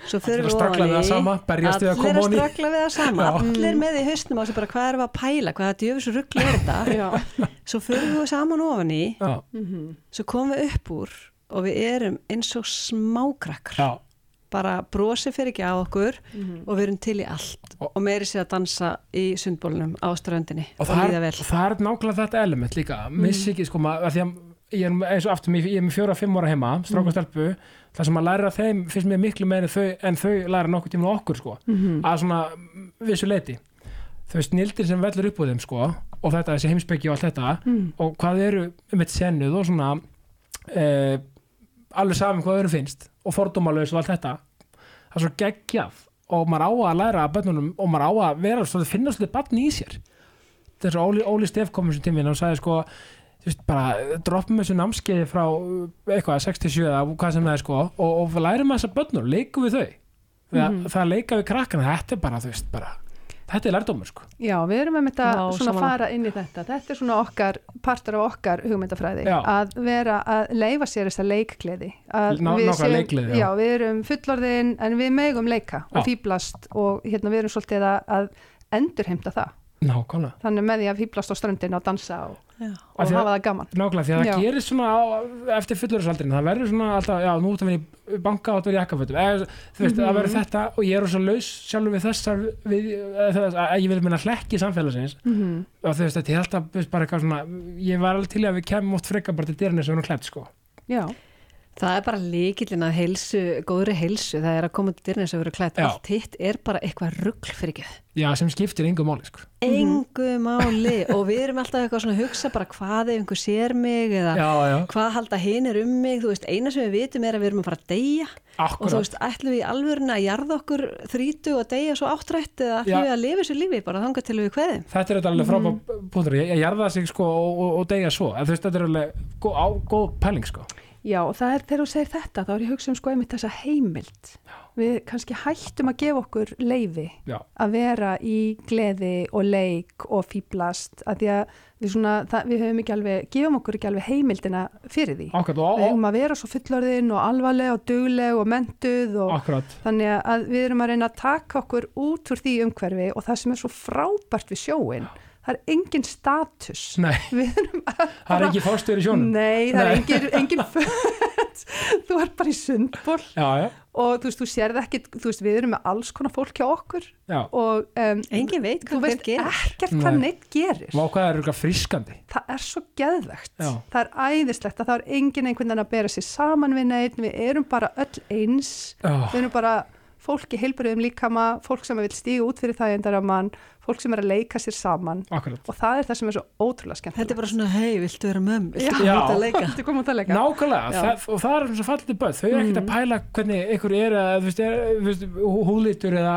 svo Allir fyrir að ofan við það sama, berjast við að koma Allir ofan í. að stragla við það sama, allir með í hausnum á sig bara hvað við að pæla, hvaða djöfis ruggli er þetta? Já. svo fyrir við saman ofan í já, svo komum við upp úr og við erum eins og smákrakkar. Já, bara brosi fyrir ekki á okkur og við erum til í allt. Og- og, meiri sér að dansa í sundbólunum á ströndinni og og, það er, það er nákvæmlega þetta element líka. Missi ekki sko maður, af því að ég er eins og aftur, ég er með fjóra, fimm ára heima stráka stelpu, það sem að læra þeim finnst mér miklu meiri þau, en þau læra nokkuð tíma okkur sko, að svona mm, vissu leiti, þau snildir sem vellur upp úr þeim sko, og þetta þessi heimsbyggi og allt þetta, og hvað eru um eitt sennuð og svona eh, alveg saman hvað öðru finnst og fordómalaus og allt þetta. Það er svo geggjað og maður á að læra að bönnunum og maður á að vera svo að finna svolítið barn í sér. Þess að Óli, Óli Stef kom þessum tíminn og sagði sko veist, bara droppum þessu námskeiði frá uh, eitthvað 67 eða hvað sem það er sko og, og lærum þess að bönnur, leikum við þau það, Mhm. það leika við krakkana, þetta er bara þú veist bara þetta er lærdómur sko Já, við erum með þetta Já, svona að fara inn í þetta. Þetta er svona okkar, partur af okkar hugmyndafræði. Já. Að vera að leifa sér þessa leikkleði. Að Ná- við nákvæmlega leikgleði, já. Já, við erum fullorðin en við megum leika og Já. fýblast og hérna við erum svolítið að, að endurheimta það. Nákvæmlega, Þannig með því að fýblast á ströndin og dansa og, og hafa það gaman. nákvæmlega því að Já. það gerir svona á, eftir fullurðsaldrin, það verður svona alltaf já, nú ert að vera í banka og að vera í jakkafötum. Eða þú veist, það Mhm. verður þetta og ég er svo laus sjálfur við þessar við, eða þess, að ég vil minna hlekki samfélagsins. Mm og þú veist, þetta er alltaf þú bara eitthvað svona, ég var alveg til að við kemum oft frekar bara til dyrni sem við erum klætt sko. Já, Það er bara líkillin að heilsu, góðri heilsu, það er að koma til dyrnir sem verður klætt. Já. Allt hitt er bara eitthvað ruggl fyrir ekki. já, sem skiptir yngu máli sko. Engu máli. Og við erum alltaf eitthvað svona að hugsa bara hvað ef einhver sér mig eða já, já, hvað halda hinn er um mig, þú veist, eina sem við vitum er að við erum að fara að deyja. Og þú akkurat veist, ætlum við í alvöruna að jarða okkur þrítu og deyja svo áttrætt eða ætlum við að lifa þessu lífi bara þangað til við kveðum. þetta er alveg punktur. Ég, ég jarða sig sko og, og, og deyja svo. En þú veist, þetta er alveg góð, góð pæling sko Já, og það er þegar þú segir þetta, þá er ég hugsa um sko einmitt þessa heimild. Við kannski hættum að gefa okkur leifi já, að vera í gleði og leik og fýblast að því að við, svona, það, við höfum ekki alveg, gefum okkur ekki alveg heimildina fyrir því. akkurat Við og, höfum að vera svo fullorðin og alvarleg og dugleg og mentuð og akkurat þannig að við erum að reyna að taka okkur út úr því umhverfi og það sem er svo frábært við sjóin, það er engin status. nei, Við erum það er ekki fórstur í sjónum Nei, það er Nei. engin, engin föt, þú er bara í sundból já, já, og þú veist, þú sérð ekki, þú veist, við erum með alls konar fólk hjá okkur já og um, Engin veit þú hvað hver veist gerir. ekkert hvað Nei. neitt gerir. Vá hvað er eitthvað frískandi Það er svo geðvegt. Já. Það er æðislegt að það er engin einhvern veginn að bera sér saman við neitt, við erum bara öll eins, oh, við erum bara fólk í heilbriðum líkama, fólk sem vil stíga út fyrir það endara mann, fólk sem er að leika sér saman akkurat og það er það sem er svo ótrúlega skemmt. Þetta er bara svona, hei, viltu vera mömm, viltu Já. koma út að leika? Þetta er komið út að leika. Nákvæmlega, Já. það, og það er eins og fallið börn þau eru ekkert Mhm. að pæla hvernig ykkur er að, þú veist, er, þú veist, hú- húðlitur eða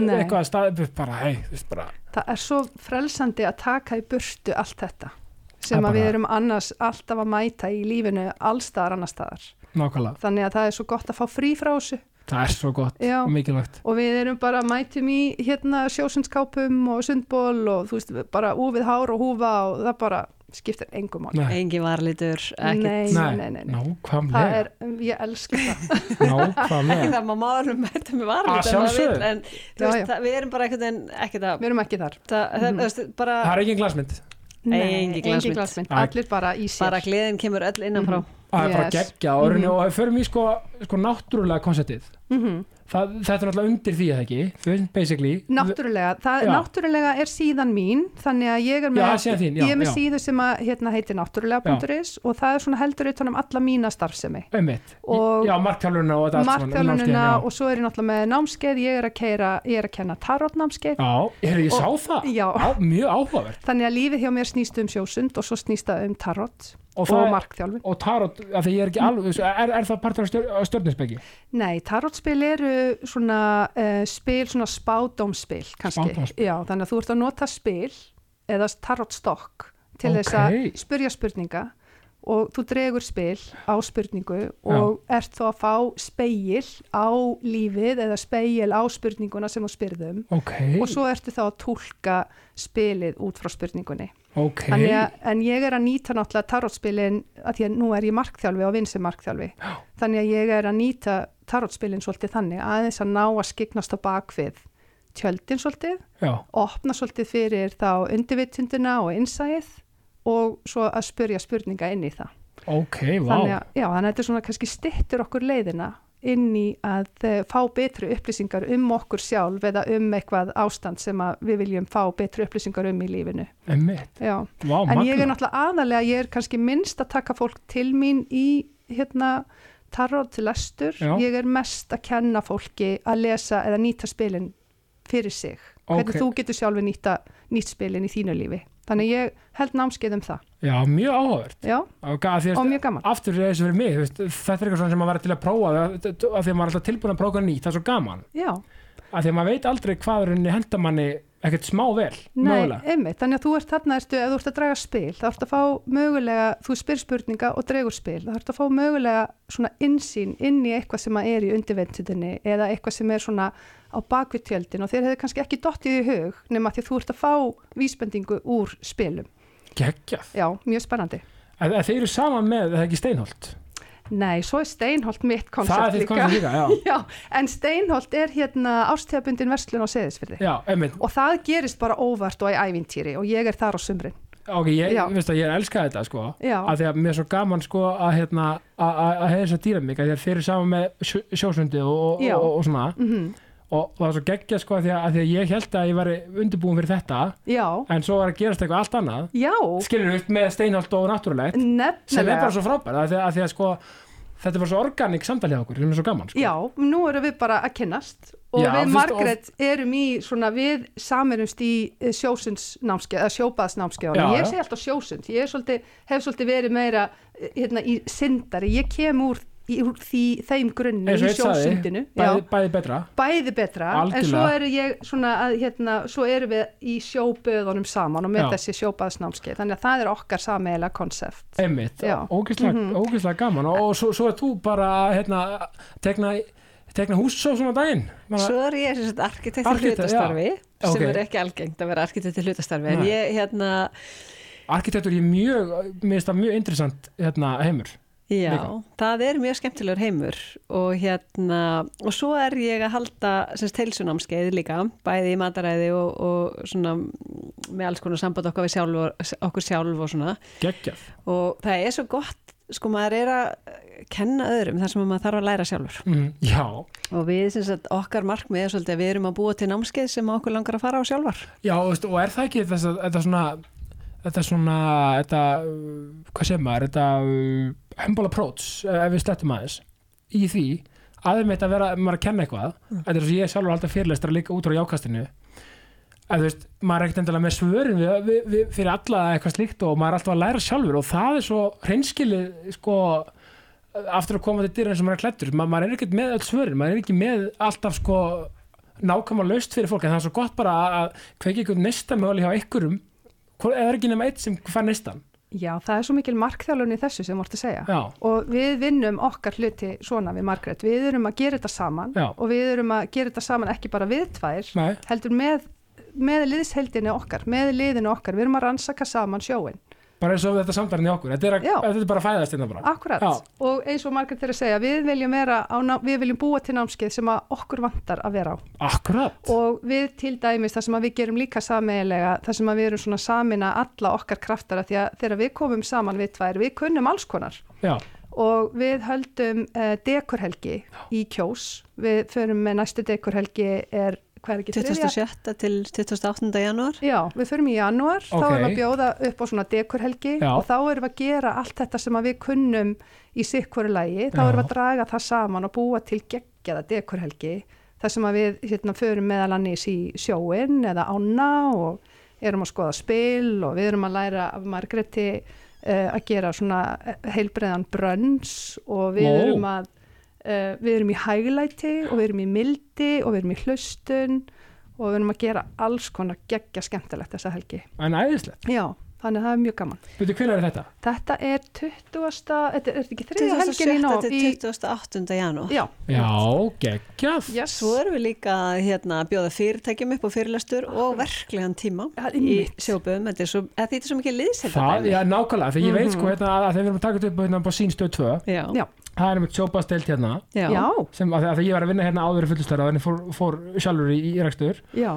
Nei. eitthvað stað, bara, hei, þú veist, bara það er svo frelsandi að taka í burtu allt þetta sem er að við bara- erum annars alltaf að mæta í lífinu allstaðar annar staðar. nákvæmlega, Þannig að það er svo gott að fá frí frá þessu það er svo gott Já. og mikilvægt og við erum bara mætum í hérna sjósundskápum og sundból og þú veist bara úfið hár og húfa og það bara skiptir engum mál. Nei, Engin varlitur, ekkert. Nei, nei, nei, nei. Það nákvæmlega er, ég elska það. nákvæmlega Það má maður mæta með Að varlit sjálfsögðu. en þú Já, veist, já. það, við erum bara ekkert en ekkert að Við erum ekki þar. það, það, þú veist, bara, það er engin glasmynd Engin glasmynd. Allir bara í sér. bara gleðin kemur öll innanfrá það er bara Yes. geggja og, mm Mhm. og förum í sko, sko náttúrulega konceptið Mm það, þetta er náttúrulega undir því eða ekki? Basically Náttúrulega, það, náttúrulega er síðan mín þannig að ég er með, Já, þín, já, ég er með síðu sem að hérna heitir náttúrulega.is og það er svona heldur utan um alla mína starfsemi. Og- já, markþjálfurina og námskeið, og svo er ég náttúrulega með námskeið ég er að, keira, ég er að kenna tarotnámskeið. Já, ég sá Og- það. Mjög áhugavert. Þannig að lífið hjá mér snýst um sjósund og svo snýst það um tarot og, og, það, markþjálfun. og tarot, af því ég er ekki alveg er, er það partur af stjör, stjörninsbeggi Nei, tarotspil eru svona uh, spil, svona spádómspil kannski, Spádómsspil. já, þannig að þú ert að nota spil eða tarotstokk til þess Ókei. að spyrja spurninga og þú dregur spil á spurningu og ert þá að fá speil á lífið eða speil á spurninguna sem þú spyrðum ok, og svo ertu þá að tólka spilið út frá spurningunni. Ok. Þannig að, en ég er að nýta náttúrulega tarotspilin að því að nú er ég markþjálfi og vinsi markþjálfi. Þannig að ég er að nýta tarotspilin svolítið þannig aðeins að ná að skiknast á bakvið tjöldin svolítið, já, opna svolítið fyrir þá undirvitundina og innsæið og svo að spurja spurninga inn í það. ok, vá. Þannig að, já, þannig að þetta er svona kannski stittur okkur leiðina inn í að uh, fá betri upplýsingar um okkur sjálf eða um eitthvað ástand sem við viljum fá betri upplýsingar um í lífinu. einmitt, Já. vá, En ég er magna náttúrulega aðalega, ég er kannski minnst að taka fólk til mín í hérna tarot til lestur. Já. Ég er mest að kenna fólki að lesa eða nýta spilin fyrir sig. Hvernig Ok. þú getur sjálfi nýta nýtt spilin í þínu lífi. Þannig ég held námskeið um það. Já, mjög áhugavert. Já, og, mjög gaman. aftur þessu fyrir mig, veist, þetta er eitthvað svona sem maður verður til að prófa að því að maður er alltaf tilbúin að prófa nýtt, það er svo gaman. Já, að því að maður veit aldrei hvað er henni henda manni ekkert smá vel, Nei, einmitt, þannig að þú ert þarna, ertu, ef þú ert að draga spil, þá ert að fá mögulega, þú spyr spurninga og dregur spil, þá ert að fá mögulega svona insýn inn í eitthvað sem er í undirventutinni eða eitthvað sem er svona á bakvið og þér hefur kannski ekki dottið í hug nema því að þú ert að fá vísbendingu úr spilum. Geggjað, Já, mjög spennandi. en, en þeir eru saman með það er ekki steinholt, Nei, svo er Steinholt mitt það koncept er þitt líka. koncept líka já, Já, en Steinholt er hérna ástíðabundin verslun á seðisfyrði. já, einmitt Og það gerist bara óvart og í ævintýri og ég er þar á sumrin. ok, ég, veist að ég elska þetta sko Já. að því að mér er svo gaman sko að hérna, að að- að hefða þess að dýra mig að því að þeir eru saman með sjó- sjósundi og, og, og, og svona Mm og það var svo geggja sko því að, því að ég held að ég væri undirbúin fyrir þetta Já, en svo var að gerast eitthvað allt annað. Já, skilur við með steinholt og náttúrulegt sem er bara svo frábært að því að, því að sko þetta bara svo organik samtalið okkur sem er svo gaman sko. Já, nú erum við bara að kynnast og Já, við fyrst- Margrét erum í svona, við samirumst í eh, sjósundsnámskeið, eða sjóbaðsnámskeið Já, ég segi alltaf sjósund, ég svolítið, hef svolítið verið meira eh, hérna, í syndari, ég kem úr, í, úr því, þeim grunni í sjósundinu bæði, Já, bæði betra. Bæði betra, en svo eru ég svona að, hérna, svo erum við í sjóböðunum saman og með Já. þessi sjóbaðsnámskeið, þannig að það er okkar sameila konsept. Einmitt, Já. ógeðslega, Mhm. ógeðslega gaman. Og, og svo, svo er þú bara hérna, tegna, tegna hússó svona daginn. Svo er ég sem sagt arkitekt Arkitekt, hlutastarfi sem Ok. er ekki algengt að vera arkitekt í hlutastarfi en ég hérna, arkitektur ég mjög, mér finnst það mjög interessant hérna, heimur já, Líka. það er mjög skemmtilegur heimur og hérna og svo er ég að halda semst heilsunámskeið líka, bæði í mataræði og, og svona með alls konar samband okkar við sjálf og, okkur sjálf og svona. Geggjað. Og það er svo gott sko maður er að kenna öðrum þar sem maður þarf að læra sjálfur. Mm, já, og við sem sagt okkar markmið er svolítið að við erum að búa til námskeið sem okkur langar að fara á sjálfar. Já og, er það ekki þess að þetta svona þetta svona, þetta hvað segir maður, þetta humble approach, uh, ef við slettum aðeins í því, aðeins að vera maður að kenna eitthvað, þetta er svo ég sjálfur alltaf fyrirlestra líka út á jákastinu að þú veist, maður er ekkert endilega með svörin við, við, við, fyrir alla eitthvað slíkt og maður er alltaf að læra sjálfur og það er svo hreinskilið sko aftur að koma til dyr eins og maður er klættur Ma, maður er ekkert með öll svörin, maður er ekki með alltaf sko nákvæmlega laust fyrir fólk en það er svo gott bara að- kveiki einhvern nesta möguleg hjá einhverjum eða er ekki nema eitt sem fær nestan Já, það er svo mikil markþjálun í þessu sem vortu að segja. Já, og við vinnum okkar hluti svona við Margrét, við erum að gera þetta saman Já. og við erum að gera þetta saman ekki bara við tvær, nei, heldur með með liðsheldinni okkar, með liðinu okkar. Við erum að rannsaka saman sjóin bara eins og þetta samtarinn í okkur. Þetta er, að, þetta er bara að fæðast hérna bara. Akkurat, Já. og eins og Margrét er að segja við viljum, á, við viljum búa til námskeið sem okkur vantar að vera á. Akkurat, og við til dæmis það sem við gerum líka sameigilega það sem við erum svona samina alla okkar kraftara því að þegar við komum saman við tvær við kunnum alls konar. Já, og við höldum uh, dekurhelgi í kjós. Við förum með næstu dekurhelgi er hvað er ekki þriðja? 27. til 28. janúar Já, við förum í janúar, þá Ok. erum við að bjóða upp á svona dekurhelgi Já. og þá erum við að gera allt þetta sem að við kunnum í sikkvöru lægi, þá Já. erum við að draga það saman og búa til geggjaða dekurhelgi þar sem að við hérna förum meðal annars í sjóin eða ána og erum að skoða spil og við erum að læra af Margreti uh, að gera svona heilbreiðan brönns og við Vó. erum að uh, við erum í hæglæti og við erum í mildi og við erum í hlustun og við erum að gera alls konar geggja skemmtilegt þessa helgi. en æðislegt Já, þannig að það er mjög gaman. veitu hvernig er þetta? Þetta er 20. Þetta er ekki þriðja helgin í 27. nóg. til 28. janúar Já, já, geggjað yes. Svo erum við líka hérna, að bjóða fyrirtækjum upp á fyrirlestur og verklegan tíma Ja, í sjóböðum, þetta er svo, er svo mikið það, já, nákvæmlega, þegar ég veit sko hérna, að þegar við erum að taka þetta upp hérna, á sínstöð 2 já, Já. það er einmitt sjópastelt hérna já, sem að, að ég var að vinna hérna áður í fullustöra þannig fór, fór sjálfur í, í rækstur já,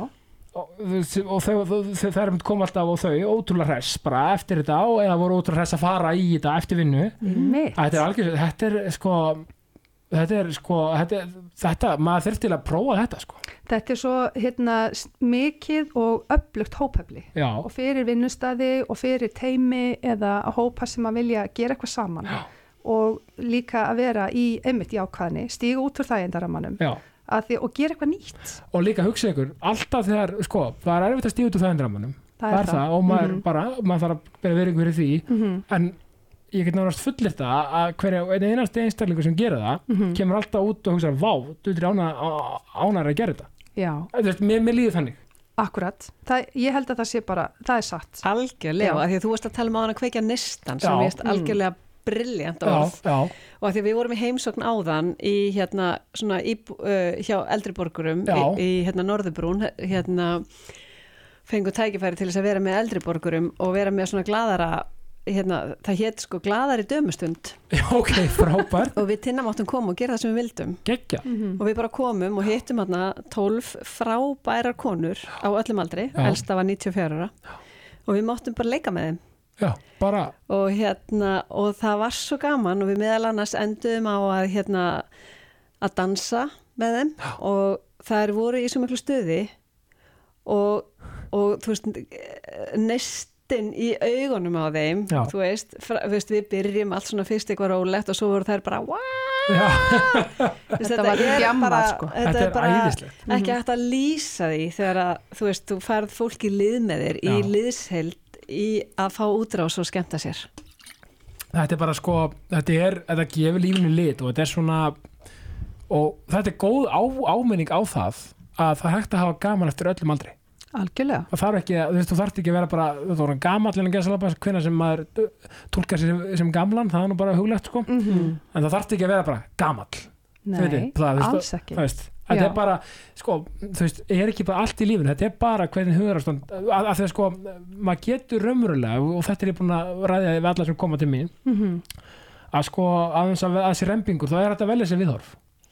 og, og þau, þau, þau, þau erum koma alltaf og þau ótrúlega hress bara eftir þetta og eða voru ótrúlega hress að fara í þetta eftir vinnu mitt. þetta er algjör, þetta er sko þetta er sko þetta, er- þetta maður þurft til að prófa þetta sko Þetta er svo hérna mikið og öflugt hópefli já, og fyrir vinnustæði og fyrir teimi eða hópa sem að vilja gera eitthvað saman Já. Og líka að vera í einmitt jákvæðni, stíga út úr þægindaramanum og gera eitthvað nýtt. og líka hugsa ykkur, alltaf þegar sko, það er erfitt að stíða út úr þægindramanum Það það er er það og maður Mhm. bara, maður þarf að bera verið fyrir því. Mhm. en ég get náttúrulega fullir það að hverja einn einasti einstaklingur sem gera það Mhm. kemur alltaf út og hugsa, vá, þú er ána, ánar að gera þetta. Veist, mér, mér líður þannig. Akkurat, það, ég held að það sé bara það er satt. Algjörlega, því að þú varst að tala um á hann að kveikja nestan sem ég veist algjörlega brilljant já, orð. já, og af því að við vorum í heimsókn áðan í hérna svona í, uh, hjá eldriborgurum í, Já. í hérna Norðurbrún hérna fengu tækifæri til þess að vera með eldriborgurum og vera með svona gladara hérna, það hétt sko gladari dömustund. Já, ok, frábært. Og við tinna máttum koma og gera það sem við vildum. Geggja, og við bara komum og hittum hérna 12 frábærar konur á öllum aldri, Já. elsta var 94 ára. Og við máttum bara leika með þeim já, bara og hérna og það var svo gaman og við meðal annars enduðum á að hérna að dansa með þeim Já. og þær voru í svo miklu stuði og, og þú veist nestin í augunum á þeim Já. þú veist, fra, veist, við byrjum allt svona fyrst eitthvað rólegt og svo voru þær bara veist, Þetta var er bara- sko. þetta Þetta er er bara æðislegt. ekki hægt að lýsa því þegar að þú veist, þú færð fólk í lið með þér í Já. liðsheld í að fá útrás og skemmta sér. Þetta er bara sko þetta er, þetta gefur lífinu lit og þetta er svona og þetta er góð á, áminning á það að það hægt að hafa gaman eftir öllum aldri. Algjörlega, það þarf ekki, þú veist, þú þarf ekki að vera bara þú voru gamall en að gesa lappa hvernig sem maður tólkar sér sem, sem gamlan það er nú bara huglegt sko, mm en það þarf ekki að vera bara gamall. Nei, alls ekki. það veist, þetta er bara sko, þú veist, er ekki bara allt í lífinu þetta er bara hvernig hugarástand að, að því að sko, maður getur raunverulega og þetta er ég búin að ræða við alla sem koma til mín mm að sko, aðeins að, sér rembingur þá er þetta velja sér viðhorf.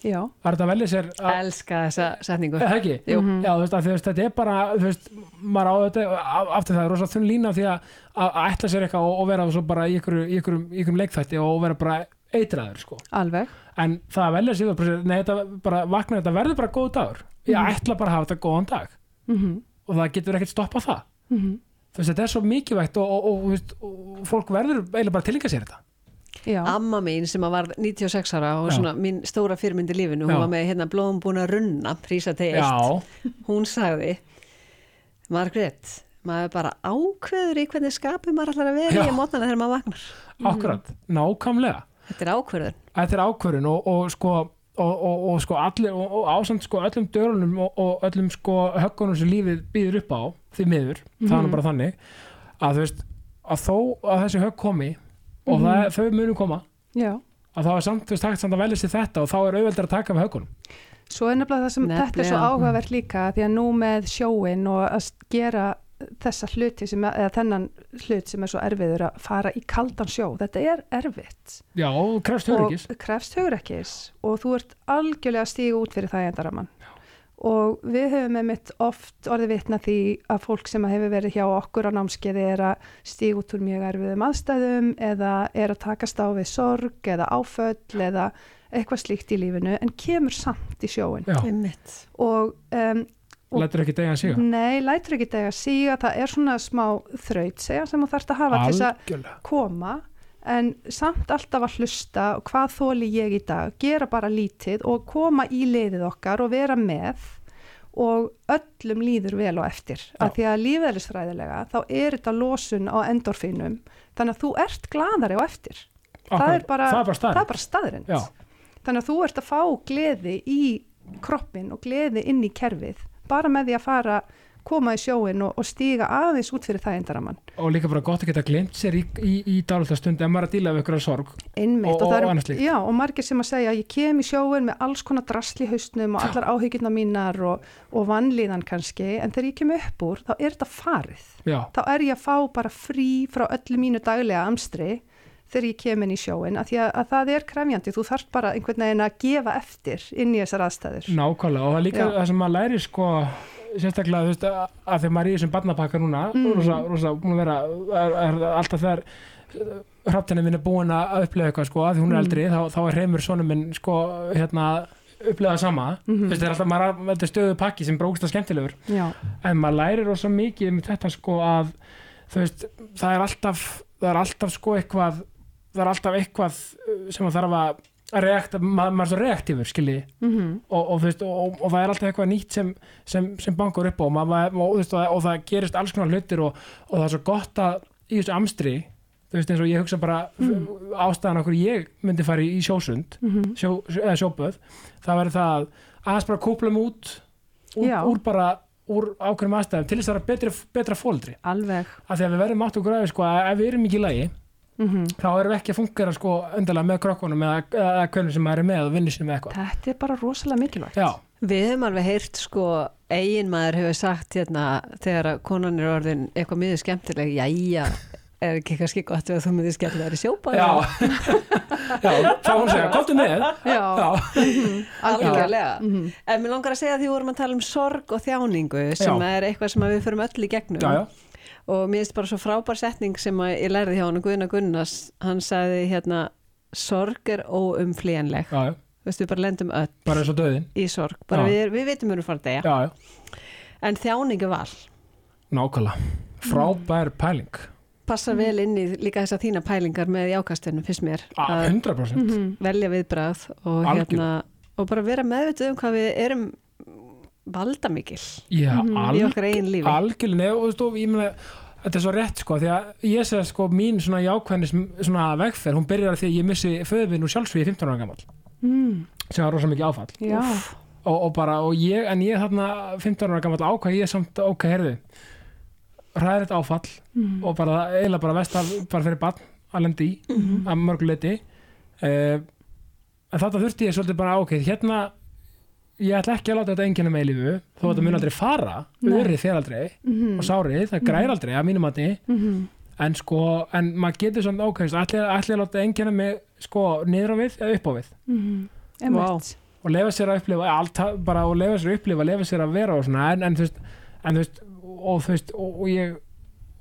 Já, það er þetta velja sér að, elska þessa setningu. Er það ekki? Jú. Já, þú veist, að, þú veist, þetta er bara þú veist, maður á þetta af- aftur það er rosa þunn lína því að, að, ætla sér eitthvað og, og vera svo bara í ykkur, í ykkur, í ykkur leikþætti og vera bara eitraður sko. alveg en það að velja sér nei, þetta bara vakna þetta verður bara góð dagur. Ég Mhm. ætla bara að hafa þetta góðan dag. Mm og það getur ekkert stoppað það. Þú veist, þetta er svo mikilvægt og, og, og, og fólk verður eiginlega bara að tilengja sér þetta. Já, Amma mín sem að var 96 ára og Já. svona mín stóra fyrirmynd í lífinu, hún Já. var með hérna blóðum búin að runna, prísa til eitt, Já, hún sagði Margrét, maður bara ákveður í hvernig skapi maður allar að vera Já. í mótnana þegar maður vagnar. akkurat, nákvæmlega Þetta er ákveður. þetta er ákvörðun og, og sko og, og, og sko allir og, og ásamt sko öllum dörunum og, og öllum sko höggunum sem lífið býður upp á því miður, það er nú bara þannig að þú veist, að þó að þessi högg komi og það, er- þau munu koma já að þá er samt, þú veist, hægt samt að velja sér þetta og þá er auðveldar að taka við höggunum Svo er nefnilega það sem þetta er svo Nefnilega. áhugavert líka því að nú með sjóin og að gera þessa hluti sem, eða þennan hlut sem er svo erfiður að fara í kaldan sjó, þetta er erfitt. Já, krefst höryggis og krefst hugrekkis og þú ert algjörlega að stíga út fyrir það endaramann. Og við höfum með mitt oft orðið vitna því að fólk sem hefur verið hjá okkur á námskeiði er að stíga út úr mjög erfiðum aðstæðum eða er að takast á við sorg eða áföll eða eitthvað slíkt í lífinu en kemur samt í sjóin Já, Einmitt. og um, lætur ekki degja að síga nei, lætur ekki dega síga það er svona smá þraut segja sem þú þarft að hafa til þess að Algjörlega. koma. En samt alltaf að hlusta og hvað þóli ég í dag, gera bara lítið og koma í liðið okkar og vera með. Og öllum líður vel og eftir. Að því að lífeðlisfræðilega þá er þetta losun á endorfinum þannig að þú ert gladari og eftir. Er bara, það er bara bara staðrind þannig að þú ert að fá gleði í kroppin og gleði inn í kerfið bara með því að fara koma í sjóin og, og stíga aðeins út fyrir það endaramann og líka bara gott að geta glimt sér í, í, í dálita stund ef maður að díla við ykkur sorg Einmitt, Og- og, og annað slíkt. já, og margir sem að segja að ég kem í sjóin með alls konar drasli í hausnum og allar áhyggjurna mínar og, og vannlíðan kannski, en þegar ég kem upp úr þá er þetta farið. Já, Þá er ég að fá bara frí frá öllu mínu daglega amstri þegar ég kem inn í sjóin, að að, að það er krefjandi, þú þarft bara einhvern veginn að gefa eftir inn í þessar aðstæður. nákvæmlega og það er líka Já. það sem maður læri sko sérstaklega þú veist að, þegar maður er í þessum barnapakka núna Mm. rosa, rosa búin að vera er, er, alltaf þegar hraftinni minn er búin að upplega eitthvað sko að því hún er Mm. eldri þá, þá er heimur sonum minn sko hérna upplega sama þú veist það er alltaf maður er- þetta er stöðu pakki sem brókst að skemmtilegur Já, en maður lærir rosa mikið um þetta sko að þú veist það er alltaf það er alltaf sko eitthvað það er alltaf eitthvað uh, sem maður þarf að reakta, maður, maður er svo reaktífur skiljiði mm og, og, veist, og, og það er alltaf eitthvað nýtt sem, sem, sem bankar upp á. Og, maður, og, og, og það gerist alls konar hlutir og, og það er svo gott að í þessu amstri þú veist eins og ég hugsa bara mm. ástæðan okkur ég myndi fara í, sjósund Mhm. sjó, eða sjóböð það verður það að aðeins bara kúplum út úr, úr bara úr ákveðum aðstæðum til þess að vera betri, betra fóldri alveg. Af því að við verðum átt okkur aðeins sko að ef við erum ekki í lagi mm þá erum við ekki að fungera sko undarlega með krokkunum eða, eða hvernig sem maður er með og vinnur sem með eitthvað. Þetta er bara rosalega mikilvægt. Já, Við hefum alveg heyrt sko eigin maður hefur sagt hérna þegar að konan er orðin eitthvað miður skemmtileg jæja, er ekki kannski gott ef þú miður skemmtileg er í sjópa? Já. Já, þá hún segja, komdu með. Já, Já, algjörlega. Mhm. en mér langar að segja að því vorum að tala um sorg og þjáningu sem Já. er eitthvað sem að við förum öll í gegnum. Já, já, og mér finnst bara svo frábær setning sem að ég lærði hjá hann Guðna Gunnars. Hann sagði hérna sorg er óumflýjanleg. Já, já, þú veist við bara lendum öll bara eins og döðin í sorg. Bara við, við veitum við erum fara að deyja. Já, já, en þjáning er val. Nákvæmlega. Frábær pæling. Passa Mhm. vel inn í líka þess að þína pælingar með jákastinu fyrst mér. Ah, að 100% Mhm. velja viðbrað og hérna og bara vera meðvituð um hvað við erum valdamikil Já, Mhm. í okkar eigin lífi. algjörlega og þú veist, og ég meina þetta er svo rétt sko, því að ég segi sko mín svona jákvæðnis svona vegferð, hún byrjar að því að ég missi föðvinn úr sjálfsvíði 15 ára gammal mm, sem var rosa mikið áfall. Já, og, og bara, og ég, en ég þarna 15 ára gammal ákvað ég samt, ok, herðu ræðið þetta áfall mm, og bara, eiginlega bara vest af, bara fyrir barn að lendi í, Mhm. að mörguleiti uh, en þetta þurfti ég svolítið bara, ok, hérna ég ætla ekki að láta þetta enginn með lífu þó að þetta mun aldrei fara, örið fer aldrei mhm, og sárið, það græðir aldrei að mínum mati. Mhm, en sko, en maður getur svona ákveðist ætli, ætli að láta enginn með sko niður á við eða upp á við? Mhm, Vá. einmitt og lefa sér að upplifa allt, bara og lefa sér að upplifa, lefa sér að vera og svona, en, en þú veist, en þú veist og þú veist, og, og ég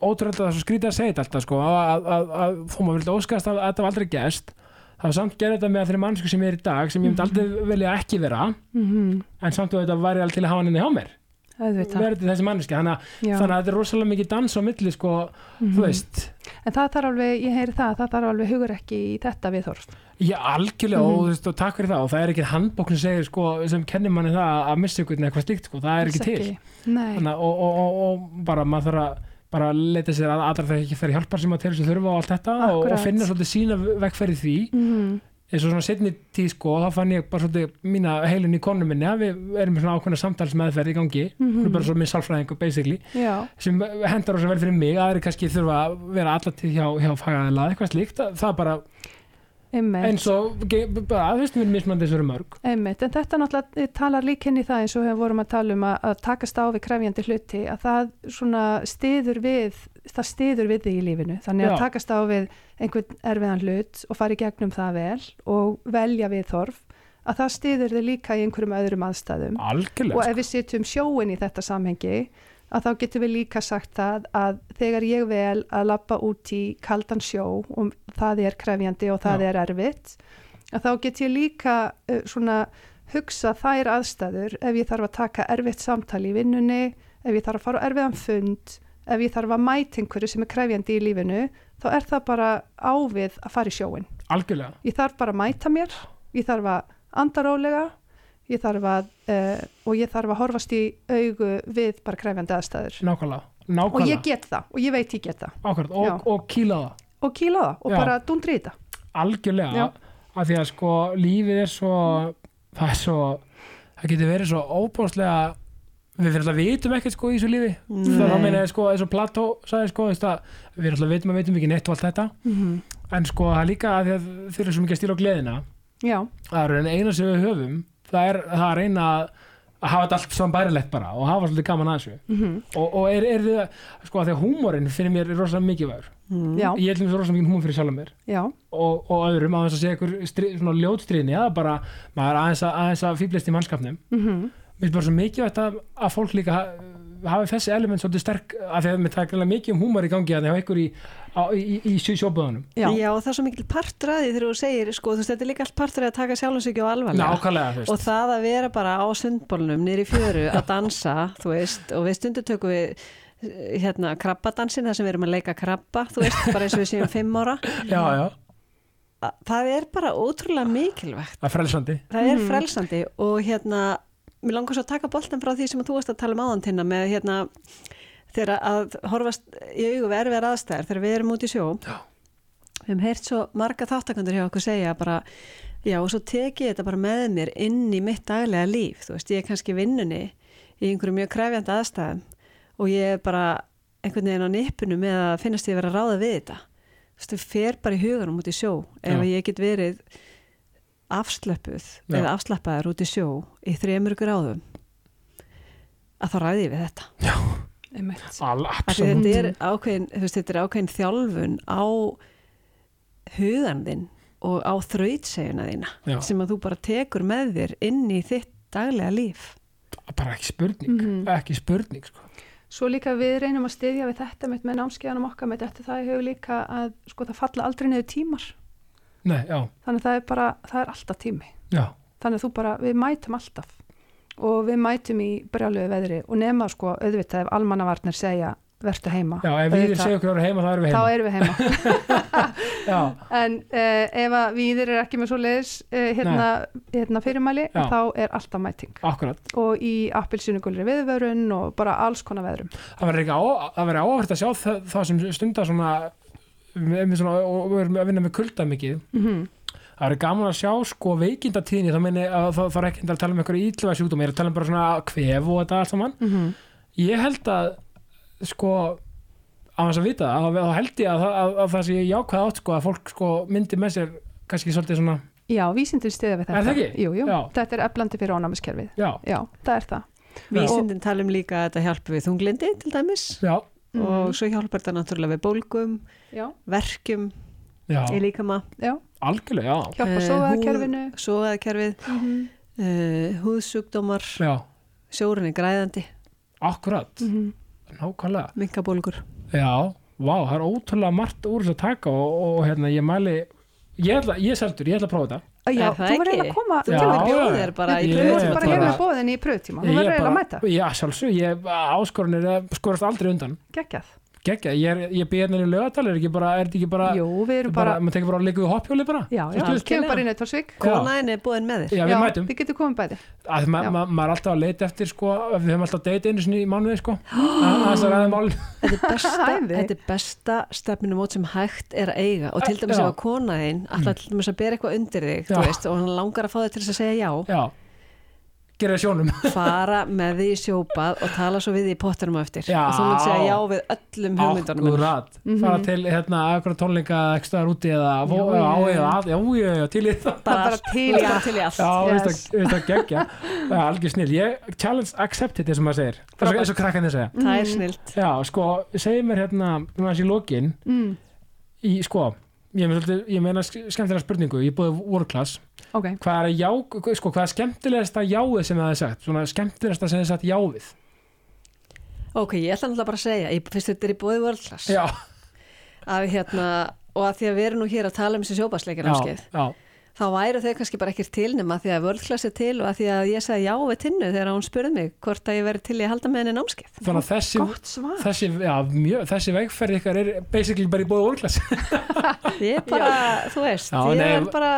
ótrúlega það er svo skrítið að segja þetta alltaf sko, að, að, að, að þó maður vildi óskast að, að þetta var aldrei gest það var samt gerði þetta með þeirri mannsku sem ég er í dag sem ég myndi aldrei velja ekki vera mhm, en samt og þetta væri alveg til að hafa hann inn í hjá mér. Verði þessi manneski, þannig þannig að þetta er rosalega mikið dans á milli sko, Mhm. þú veist. En það þarf alveg, ég heyri það, það þarf alveg hugur ekki í þetta viðhorf. Já, algjörlega Mhm. og, þú veist, og takk fyrir það. Og það er ekki handbók sem segir sko, sem kennir manni það að missa ykkur eitthvað slíkt sko, það er ekki Alls til. Þannig, og, og, og, og bara maður þarf að bara leita sér að aðra þegar ekki fyrir hjálpar sem að til sem þurfa og allt þetta og, og finna svolítið sína vekkferði því. Mhm, eins og svona setni tíð sko þá fann ég bara svolítið mína heilun í konu minni að við erum svona ákveðna samtalsmeðferð í gangi. Mm Mhm. bara svo með sálfræðingu basically já, sem hendar rosa vel fyrir mig. Aðri kannski þurfa að vera allatíð hjá, hjá fagaðila eitthvað slíkt, það, bara. Eins og bara, þú veist, mismandi þessu eru mörg. Einmitt, en þetta náttúrulega talar líka inn í það eins og við vorum að tala um að, að takast á við krefjandi hluti, að það svona stiður við, það stiður við þig í lífinu, þannig að Já. takast á við einhvern erfiðan hlut og fara í gegnum það vel og velja við þorf, að það stiður þig líka í einhverjum öðrum aðstæðum. Og algjörlega ef við setjum sjóin í þetta samhengi að þá getum við líka sagt það að þegar ég vel að lappa út í kaldan sjó og það er krefjandi og það Já. er erfitt að þá get ég líka uh, svona hugsa þær aðstæður ef ég þarf að taka erfitt samtal í vinnunni ef ég þarf að fara á erfiðan fund ef ég þarf að mæta einhverju sem er krefjandi í lífinu þá er það bara ávið að fara í sjóin algjörlega, ég þarf bara að mæta mér ég þarf að anda rólega ég þarf að uh, og ég þarf að horfast í augu við bara krefjandi aðstæður. Nákvæmlega og nákvæmlega, ég get það og ég veit ég get það. Akkurat, og, og kýla það. Og kýla það og Já. bara dundri þetta algjörlega, Já. af því að sko lífið er svo það er svo, það getur verið svo óbúrslega við fyrir alltaf vitum ekkert sko í þessu lífi. Nei. það er meina sko, eins og Plató sagði sko, að, við alltaf vitum að vitum ekki neitt og allt þetta. Mm en sko það er líka að þeir eru svo mikið að stíla á gleðina. Já, það er en eina sem við höfum það er, það er eina að að hafa þetta allt saman bærilegt bara og hafa svolítið gaman að þessu. Mm og, og er, er þið, sko að því að húmórin fyrir mér er rosalega mikilvægur Mm. já, ég ætlum þessu rosalega mikið húmór fyrir sjálf mér. Já. Og, og öðrum að þess að segja ykkur stri, svona ljótstríðni eða bara maður aðeins að, aðeins að fýblist í mannskapnum. Mm mér finnst bara svo mikilvægt að, að fólk líka hafi þessi element svolítið sterk að því að það er greiðlega mikið um húmor í gangi að það ykkur í, á, í, í, í sjóböðunum já, Já, og það er svo mikil því þegar þú segir, sko, þú veist, þetta er líka allt partur að taka sjálfsökju á alvarlega. nákvæmlega þú Og það að vera bara á sundbólnum nýri fjöru að dansa, þú veist, og við stundu tökum við eh, hérna krabbadansin, það sem við erum að leika krabba, þú veist, bara eins og við séum fimm ára. já, já, Að- Það er bara ótrúlega mikilvægt. það er frelsandi Það er Mhm. frelsandi og hérna, mér langar svo að taka boltan frá því sem þú varst að tala um áðan tinna með hérna, þegar að horfast í augu við erfiðar aðstæðar þegar við erum út í sjó. Já. Við hefum heyrt svo marga þáttakandur hjá okkur segja bara, já og svo teki ég þetta bara með mér inn í mitt daglega líf, þú veist, ég er kannski vinnunni, í einhverju mjög krefjandi aðstæðum og ég er bara einhvern veginn á nippinu með að finnast ég að vera ráða við þetta þú veist, ég fer bara í huganum út í sjó ef Já. ég get verið afslöpuð Já. eða afslappaður út í sjó í þremur gráðum að þá ræði við þetta einmitt. Al, Af því absolutt þetta er ákveðin, veist, þetta er ákveðin þjálfun á hugan þinn og á þrautseguna þína Já. sem að þú bara tekur með þér inn í þitt daglega líf bara ekki spurning, Mhm. ekki spurning sko. Svo líka við reynum að styðja við þetta með námskeiðanum okkar með þetta það hefur líka að sko það falla aldrei niður tímar Nei, þannig að það er bara, það er alltaf tími. Já, þannig að þú bara, við mætum alltaf. Og við mætum í brjáluðu veðri og nema sko auðvitað ef almannavarnir segja vertu heima. Já, ef við segjum okkur að vera heima þá erum við þá heima. erum við heima. En uh, ef að viðir er ekki með svo leiðis uh, hérna, hérna fyrirmæli Já. þá er alltaf mæting. Akkurat. Og í appilsynugulri viðvörun og bara alls konar veðrum. Það verður áhvert að sjá það, það sem stundar svona, svona og við erum að vinna með kulda mikið. Mm það verður gaman að sjá sko veikindatíðni þá meini að það, það er ekki að tala um einhverju ítluga sjúkdóm, ég er að tala um bara svona kvef og þetta allt saman. -hmm. ég held að sko á þess að vita, að, þá held ég að, að, að, að það sé jákvæð átt sko að fólk sko myndi með sér kannski svolítið svona, Já, vísindin stiða við þetta Er það ekki? Jú, jú, Já. þetta er eflandi fyrir ónæmiskerfið já, Já, það er það. Vísindin tala um líka að þetta hjálpi við þunglindi til dæmis. Já, og svo hjálpar þetta náttúrulega við bólgum, Já, verkjum já, í líkama, já, algjörlega, já, hjálpa Eh, sóðakerfinu sóðakerfið, mm -hmm. uh, húðsjúkdómar, já, sjórunni græðandi, akkurat, Mhm. nákvæmlega. minkabólgur. Já, vá, það er ótrúlega margt úr þess að taka og, og hérna, ég mæli ég, ætla, ég er seldur, ég ætla að prófa þetta. Já, Er þú verður eiginlega að koma Þú Já, já. bjóðir bara með bóðin í pröfutíma. Þú verður er eiginlega að mæta. Já, sjálfsög, ég áskorunir skorast aldrei undan. Geggjað Gekja, ég, er, ég býð hérna í lögadal, er ekki bara, er þetta ekki bara, Jú, við erum bara, bara maður tekur bara að líka við hoppjóli bara? Já, já, við kemum bara inn eitt Svík Konaðin er búin með þér. Já, við mætum. við getum komið bæði. Að ma Já. ma maður er alltaf að leita eftir, sko, við höfum alltaf date einu sinni í mánuði, sko, að þess að ræða mál. Þetta er besta, er besta stefnumót sem hægt er að eiga. Og til dæmis ef að konaðin alltaf til dæmis að bera eitthvað undir þig þú veist, og hann langar að fá þig til þess að segja já. Já, gera sjónum. fara með því í sjópað og tala svo við því í pottunum á eftir Já. og þú mynd segja já við öllum hugmyndunum. Akkurat, Mhm. fara til, hérna, eitthvað tónleika, ekki staðar úti eða, já, Já, já, já, já, til í það. Bara, til í allt í Já, Yes. veist veist það geggja algjör snill, ég challenge accepted þessum maður segir, eins og, krakkan þið segja það er snilt Já, sko, segir mér hérna svona þessi lokin mm. í, sko, ég, ég meina sk- skemmtilega spurningu, ég búið world class. Ok, hvað er, já, sko, er skemmtilegasta jáið sem það er sagt, svona skemmtilegasta sem það er sagt jávið ok, ég ætla náttúrulega bara að segja ég, fyrst þetta er í bóði vörðklass Já, að hérna og að því að við erum nú hér að tala um þessi áskeið já, þá væru þau kannski bara ekkert til nema því að vörðklass er til og að því að ég sagði já við tinnu þegar hún spurði mig hvort að ég veri til í að halda með henni námskeið. Þannig að þessi þessi, já, mjög, þessi vegferð ykkar er basically bara í world class. Ég er bara, þú veist, Já, ég nei, er bara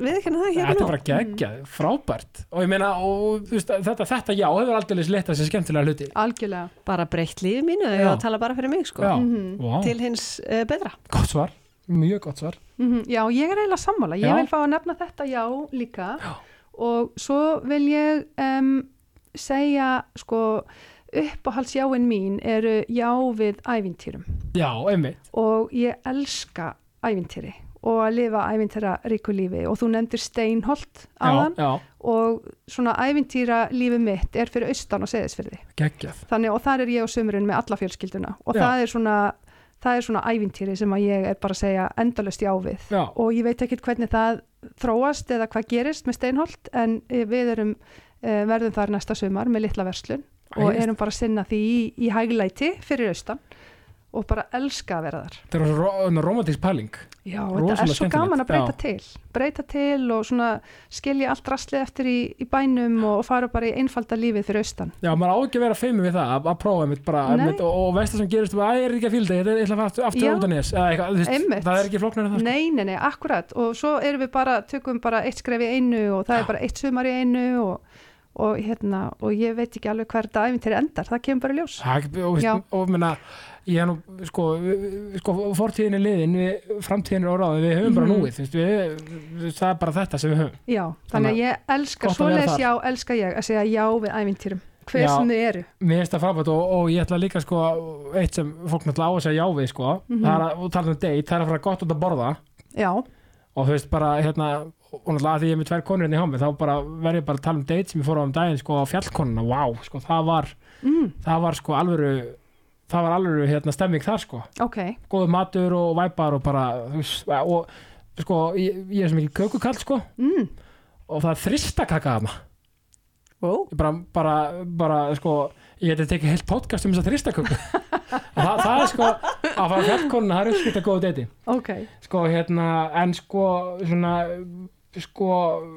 viðkynna það hér Þetta og er nú. bara geggjað, frábært. Og ég meina, og, veist, þetta, þetta já hefur aldrei leitt þessi skemmtilega hluti. Algjörlega. Bara breytt lífi mínu Já. ég að tala bara fyrir mig sko. Já, Mhm. vá, til hins uh, betra. Gott svar mjög gott svar. Mhm, Já, ég er eiginlega sammála, ég Já. vil fá að nefna þetta já líka. Já. og svo vil ég um, segja sko uppáhaldsjáin mín eru já við ævintýrum. Já, einmitt. Og ég elska ævintýri og að lifa ævintýra ríku lífi. Og þú nefndir Steinholt já, og svona ævintýra lífi mitt er fyrir austan og seðisfyrði geggjað. Þannig og þar er ég og sömurinn með alla fjölskylduna. Og Já. það er svona það er svona ævintýri sem að ég er bara að segja endalust já við. Já, og ég veit ekkert hvernig það þróast eða hvað gerist með Steinholt en eh, við erum eh, verðum þar næsta sumar með litla verslun og erum bara að sinna því í, í hæglæti fyrir austan og bara elska að vera þar. Þetta er svo romantísk pæling. Já, Rosalega þetta er svo gaman að breyta skemmtilegt, til. Breyta til og svona skilja allt rastlið eftir í, í bænum og fara bara í einfalda lífið fyrir austan. Já, maður á ekki að vera feimur við það að, að prófa einmitt bara, einmitt, og, og veist það sem gerist æ, ég er ekki að þetta, ég ætla að fara aftur, Já. út að nes. Það er ekki flóknar en það sko. Nei, nei, nei, akkurat. Og svo erum við bara, tökum bara eitt skref í einu og það Já. er bara eitt sumar í einu og, og hérna, og ég veit ekki alveg hver þetta æfintýri endar, það kemur bara ljós. Það, og, Já. veist, og menna, ég er nú, sko, sko fortíðin er liðin, við, framtíðin er óráð við höfum bara Mhm. núið, veist, við, það er bara þetta sem við höfum. Já, þannig að ég elska svoleiðis já, elska ég að segja já við æfintýrum hver Já. sem þið eru. Mér finnst það frábært og, og ég ætla líka sko, eitt sem fólk náttúrulega á að segja já við sko, Mhm. það er að, tala um date, það er að fara gott út að borða. Já, og þú veist bara hérna, og náttúrulega að því ég er með tvær konur hérna í hámi, þá bara verð ég bara að tala um date sem ég fór á um daginn sko á fjallkonuna, wow, sko það var, mm, það var sko alvöru, það var alvöru hérna stemming þar sko, ok. Góðu matur og væpar og bara, og sko ég, ég er sem ekki kökukall sko. Mm, og það er þristakaka þarna. Wow. Ég bara, bara, bara sko, ég geti tekið heilt podcast um þess að þristaköku. Það, það er sko að fara fjallkonuna, það er uppskipt að góða deiti ok, sko hérna, en sko svona, sko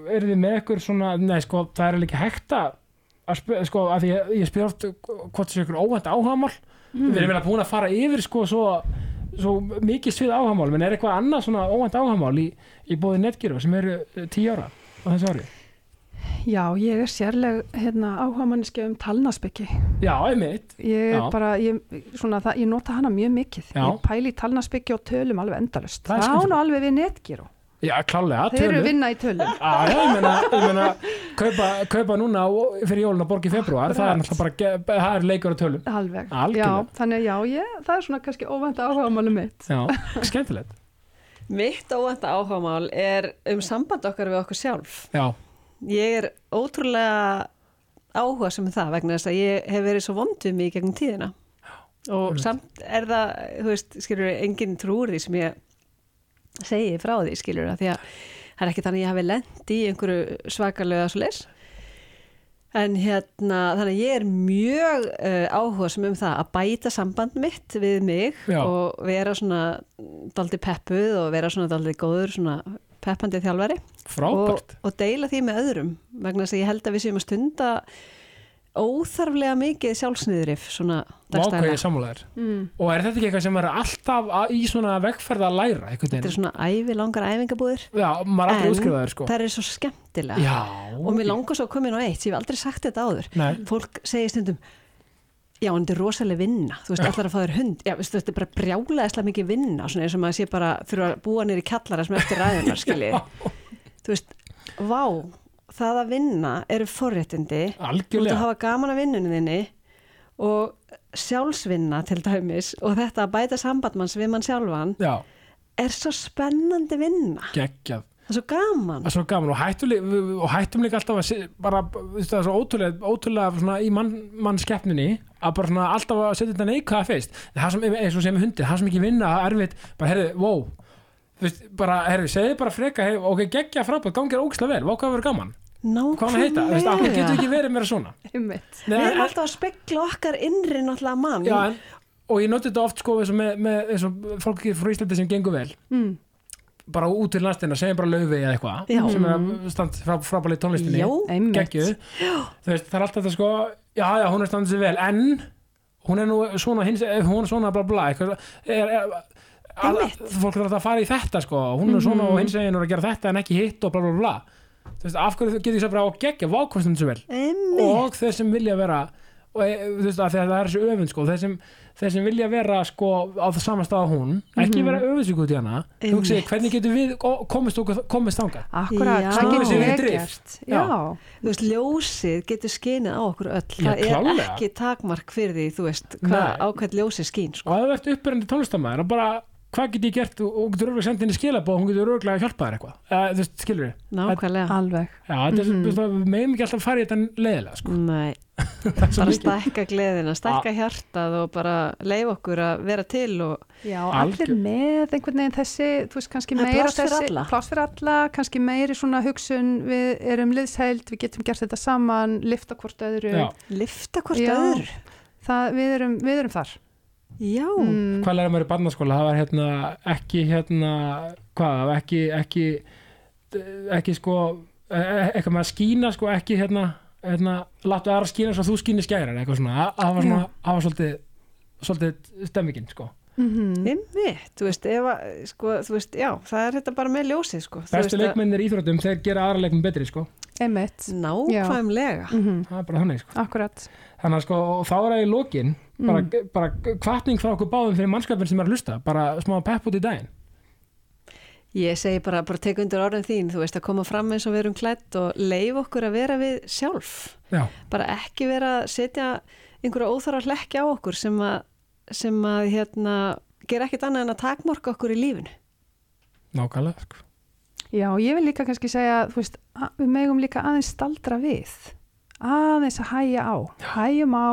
eru þið með ykkur svona, nei sko það er alveg ekki hægt að sko, að ég, ég spyr oft hvort þessu ykkur óvænt áhagamál við erum vel að búin að fara yfir sko svo, svo mikið svið áhagamál menn er eitthvað annað svona óvænt áhagamál í, í bóði netgíru sem eru eh, tíu ára á þessu ári? Já, ég er sérleg hérna, áhugamanniski um talnaspeki. Já, einmitt. Ég Já. bara, ég, svona, það, ég nota hana mjög mikið. Já. ég pæli í talnaspeki og tölum alveg endalust Það það á skemmtilegt. nú alveg við netgíru já, klálega, þeir eru tölur. vinna í tölum Já, já, ég meina, ég meina kaupa, kaupa núna og- fyrir jólun að borga í februar það er náttúrulega bara, það er leikur á tölum alveg, Algjörlega. já, þannig að já, ég, það er svona kannski óvænt áhugamáli mitt já, skemmtilegt Mitt óvænta áhugamál er um samband okkar við okkur sjálf. já, Ég er ótrúlega áhuga sem það vegna þess að ég hef verið svo vond við mig í gegnum tíðina. Og einmitt. samt er það, þú veist, skilur, enginn trúr því sem ég segi frá því, skilur, að því að það er ekki þannig að ég hafi lent í einhverju svakalega svo leys. En hérna, þannig að ég er mjög uh, áhuga sem um það að bæta samband mitt við mig Já. og vera svona daldi peppuð og vera svona daldi góður svona peppandi þjálfari og, og deila því með öðrum vegna þess að ég held að við séum að stunda óþarflega mikið sjálfsniðrif svona vákvæði dagstæðlega. samúlæðir mm. og er þetta ekki eitthvað sem er alltaf að, í svona vegferð að læra einhvern Þetta er svona ævi langar æfingabúðir. Já, maður er aldrei En útskrifaður sko. það er svo skemmtilega. Já, og mér langar svo að koma inn á eitt, ég hef aldrei sagt þetta áður. Nei. fólk segir stundum já, en þetta er rosalega vinna. Þú veist, allar að fá þér hund. Já, veistu, þetta er bara brjálega mikið vinna svona eins og maður sé bara þurfa að búa nýri kjallara sem eftir ræðunar, skilji þú veist, vá það að vinna eru forréttindi. Þú ert að algjörlega. hafa gaman að vinnunni þinni og sjálfsvinna til dæmis og þetta að bæta sambandmanns við mann sjálfan já, er svo spennandi vinna. Geggjað. Það er svo gaman. Það er svo gaman og hættum, líka, og hættum líka alltaf að bara, það er svo ótrúlega, ótrúlega í mann, mannskeppninni að bara svona alltaf að setja þetta neikvæða En það sem, eins og sem er hundið, það sem ekki vinna það er erfitt, bara herrið, wow. Þú veist, bara, herrið, segði bara freka hey, ok, geggja frábært, gangið ógislega vel, hvað verður gaman hvað hann heita, þú veist, hverju getur ekki verið meira svona. Nei, við erum alltaf að spekla okkar innri náttúrulega mann. Já, en, og ég noti þetta oft sko eins og með, með eins og fólk frá Íslandi sem gengur vel. Mm. bara út til landstina, segjum bara laufi eða eitthvað sem er að stand frá, frábæli tónlistinni. Já, Einmitt. geggjuð. Þú veist, það er alltaf þetta sko já, já, hún er standið sér vel, en hún er nú svona, hins, hún er svona bla bla eitthvað, er, er, fólk alltaf að fara í þetta sko. Hún er svona og hins eginn er að gera þetta en ekki hitt og bla bla bla þú veist, af hverju getur ég svo bara á geggja vákvæmstum svo vel Einmitt. og þeir sem vilja vera og e, þú veist að það er þessi öfund sko þeir sem, þeir sem vilja vera sko á það sama stað að hún, ekki vera öfundsvík út í hana hugsi, Einmitt. hvernig getur við komist, okkur- komist þangað Akkurat, Já. Snúið getur við drift. gert? Já, þú veist, ljósið getur skinið á okkur öll Já, það er klárlega. ekki takmark fyrir því, þú veist hvað Nei. ákveð ljósið skín sko. og ef þú ert uppbyrjandi tónlistamæður og bara hvað get ég gert og og getur örgulega sendið henni skilabóð hún getur örgulega að hjálpa þér eitthvað uh, þú veist, skilur við nákvæmlega alveg. já, þetta er, Mhm. mm -hmm. við meðum ekki alltaf að fara í þetta leðilega sko. Nei, er bara stækka gleðina, stækka hjartað og bara leif okkur að vera til og Já, allir Algjör. með einhvern veginn þessi, þú veist, kannski er meira þessi, alla. pláss fyrir alla, kannski meiri svona hugsun, við erum liðsheild, við getum gert þetta saman, lifta hvort öðru, já, lifta hvort Já. öðru það, við, erum, við erum þar. Já, Mm, hvað læra maður í barnaskóla? Það var hérna ekki hérna hvað, ekki ekki, ekki sko e- e- eitthvað með að skína sko ekki hérna, hérna láttu aðra skína svo þú skínir skærar eitthvað svona, það var svona, það var svolítið svolítið stemmingin sko. Mhm. Einmitt, þú veist, ef að, sko, þú veist, já, það er þetta bara með ljósið, sko. Þú bestu leikmennir í íþróttum, þeir gera aðra leikmenn betri sko, Einmitt, Nákvæmlega. mhm, það er bara þannig sko. Akkurat. þannig að sko, og þá er það í lokin bara, bara kvartning frá okkur báðum fyrir mannskapin sem er að hlusta, bara smá pepp út í daginn Ég segi bara, bara tek undir orðin þín, þú veist að koma fram eins og við erum klætt og leif okkur að vera við sjálf. Já, Bara ekki vera að setja einhverja óþara hlekki á okkur sem að, sem að hérna, gera ekkert annað en að takmorka okkur í lífinu. nákvæmlega sko. Já, ég vil líka kannski segja, þú veist, við megum líka aðeins staldra við, aðeins að hæja á, hæjum á,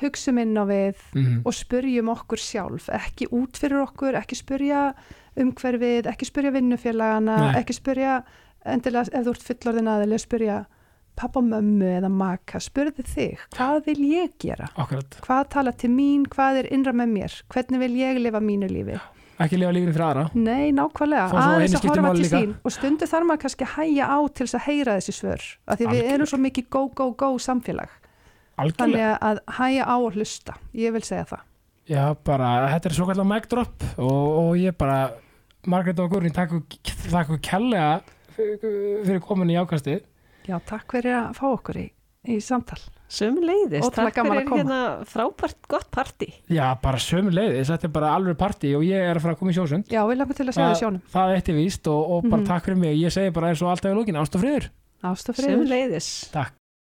hugsum inn á við mm. og spurjum okkur sjálf, ekki út fyrir okkur, ekki spurja umhverfið, ekki spurja vinnufélagana, Nei. ekki spurja endilega ef þú ert fullorðin aðeins, spurja pappa, mömmu eða maka, spurði þig, hvað vil ég gera? Akkurat, Hvað tala til mín, hvað er innra með mér, hvernig vil ég lifa mínu lífi? ekki lifa lífinu fyrir aðra. Nei, nákvæmlega, aðeins að horfa til sín. Og stundu þarf maður kannski að hæja á til þess að heyra þessi svör af því við erum svo mikið go, go, go samfélag Algjörlega, þannig að hæja á og hlusta. Ég vil segja það. Já bara þetta er svo kallar mic drop og, og ég bara Margrét og Guðrún þakka ykkur kærlega fyrir komin í ákastið. Já, takk fyrir að fá okkur í, í samtal. Sömu Ótrúlega takk að fyrir hérna frábært gott parti. Já, bara sömu leiðis, þetta er bara alveg partí og ég er að fara að koma í sjósund. Já, við langar til að segja það sjónum. það eitt er víst og, og bara Mhm. takk fyrir mig. Ég segi bara eins og alltaf í lókin, ást og friður. Ást og friður. Sömu leiðis. Takk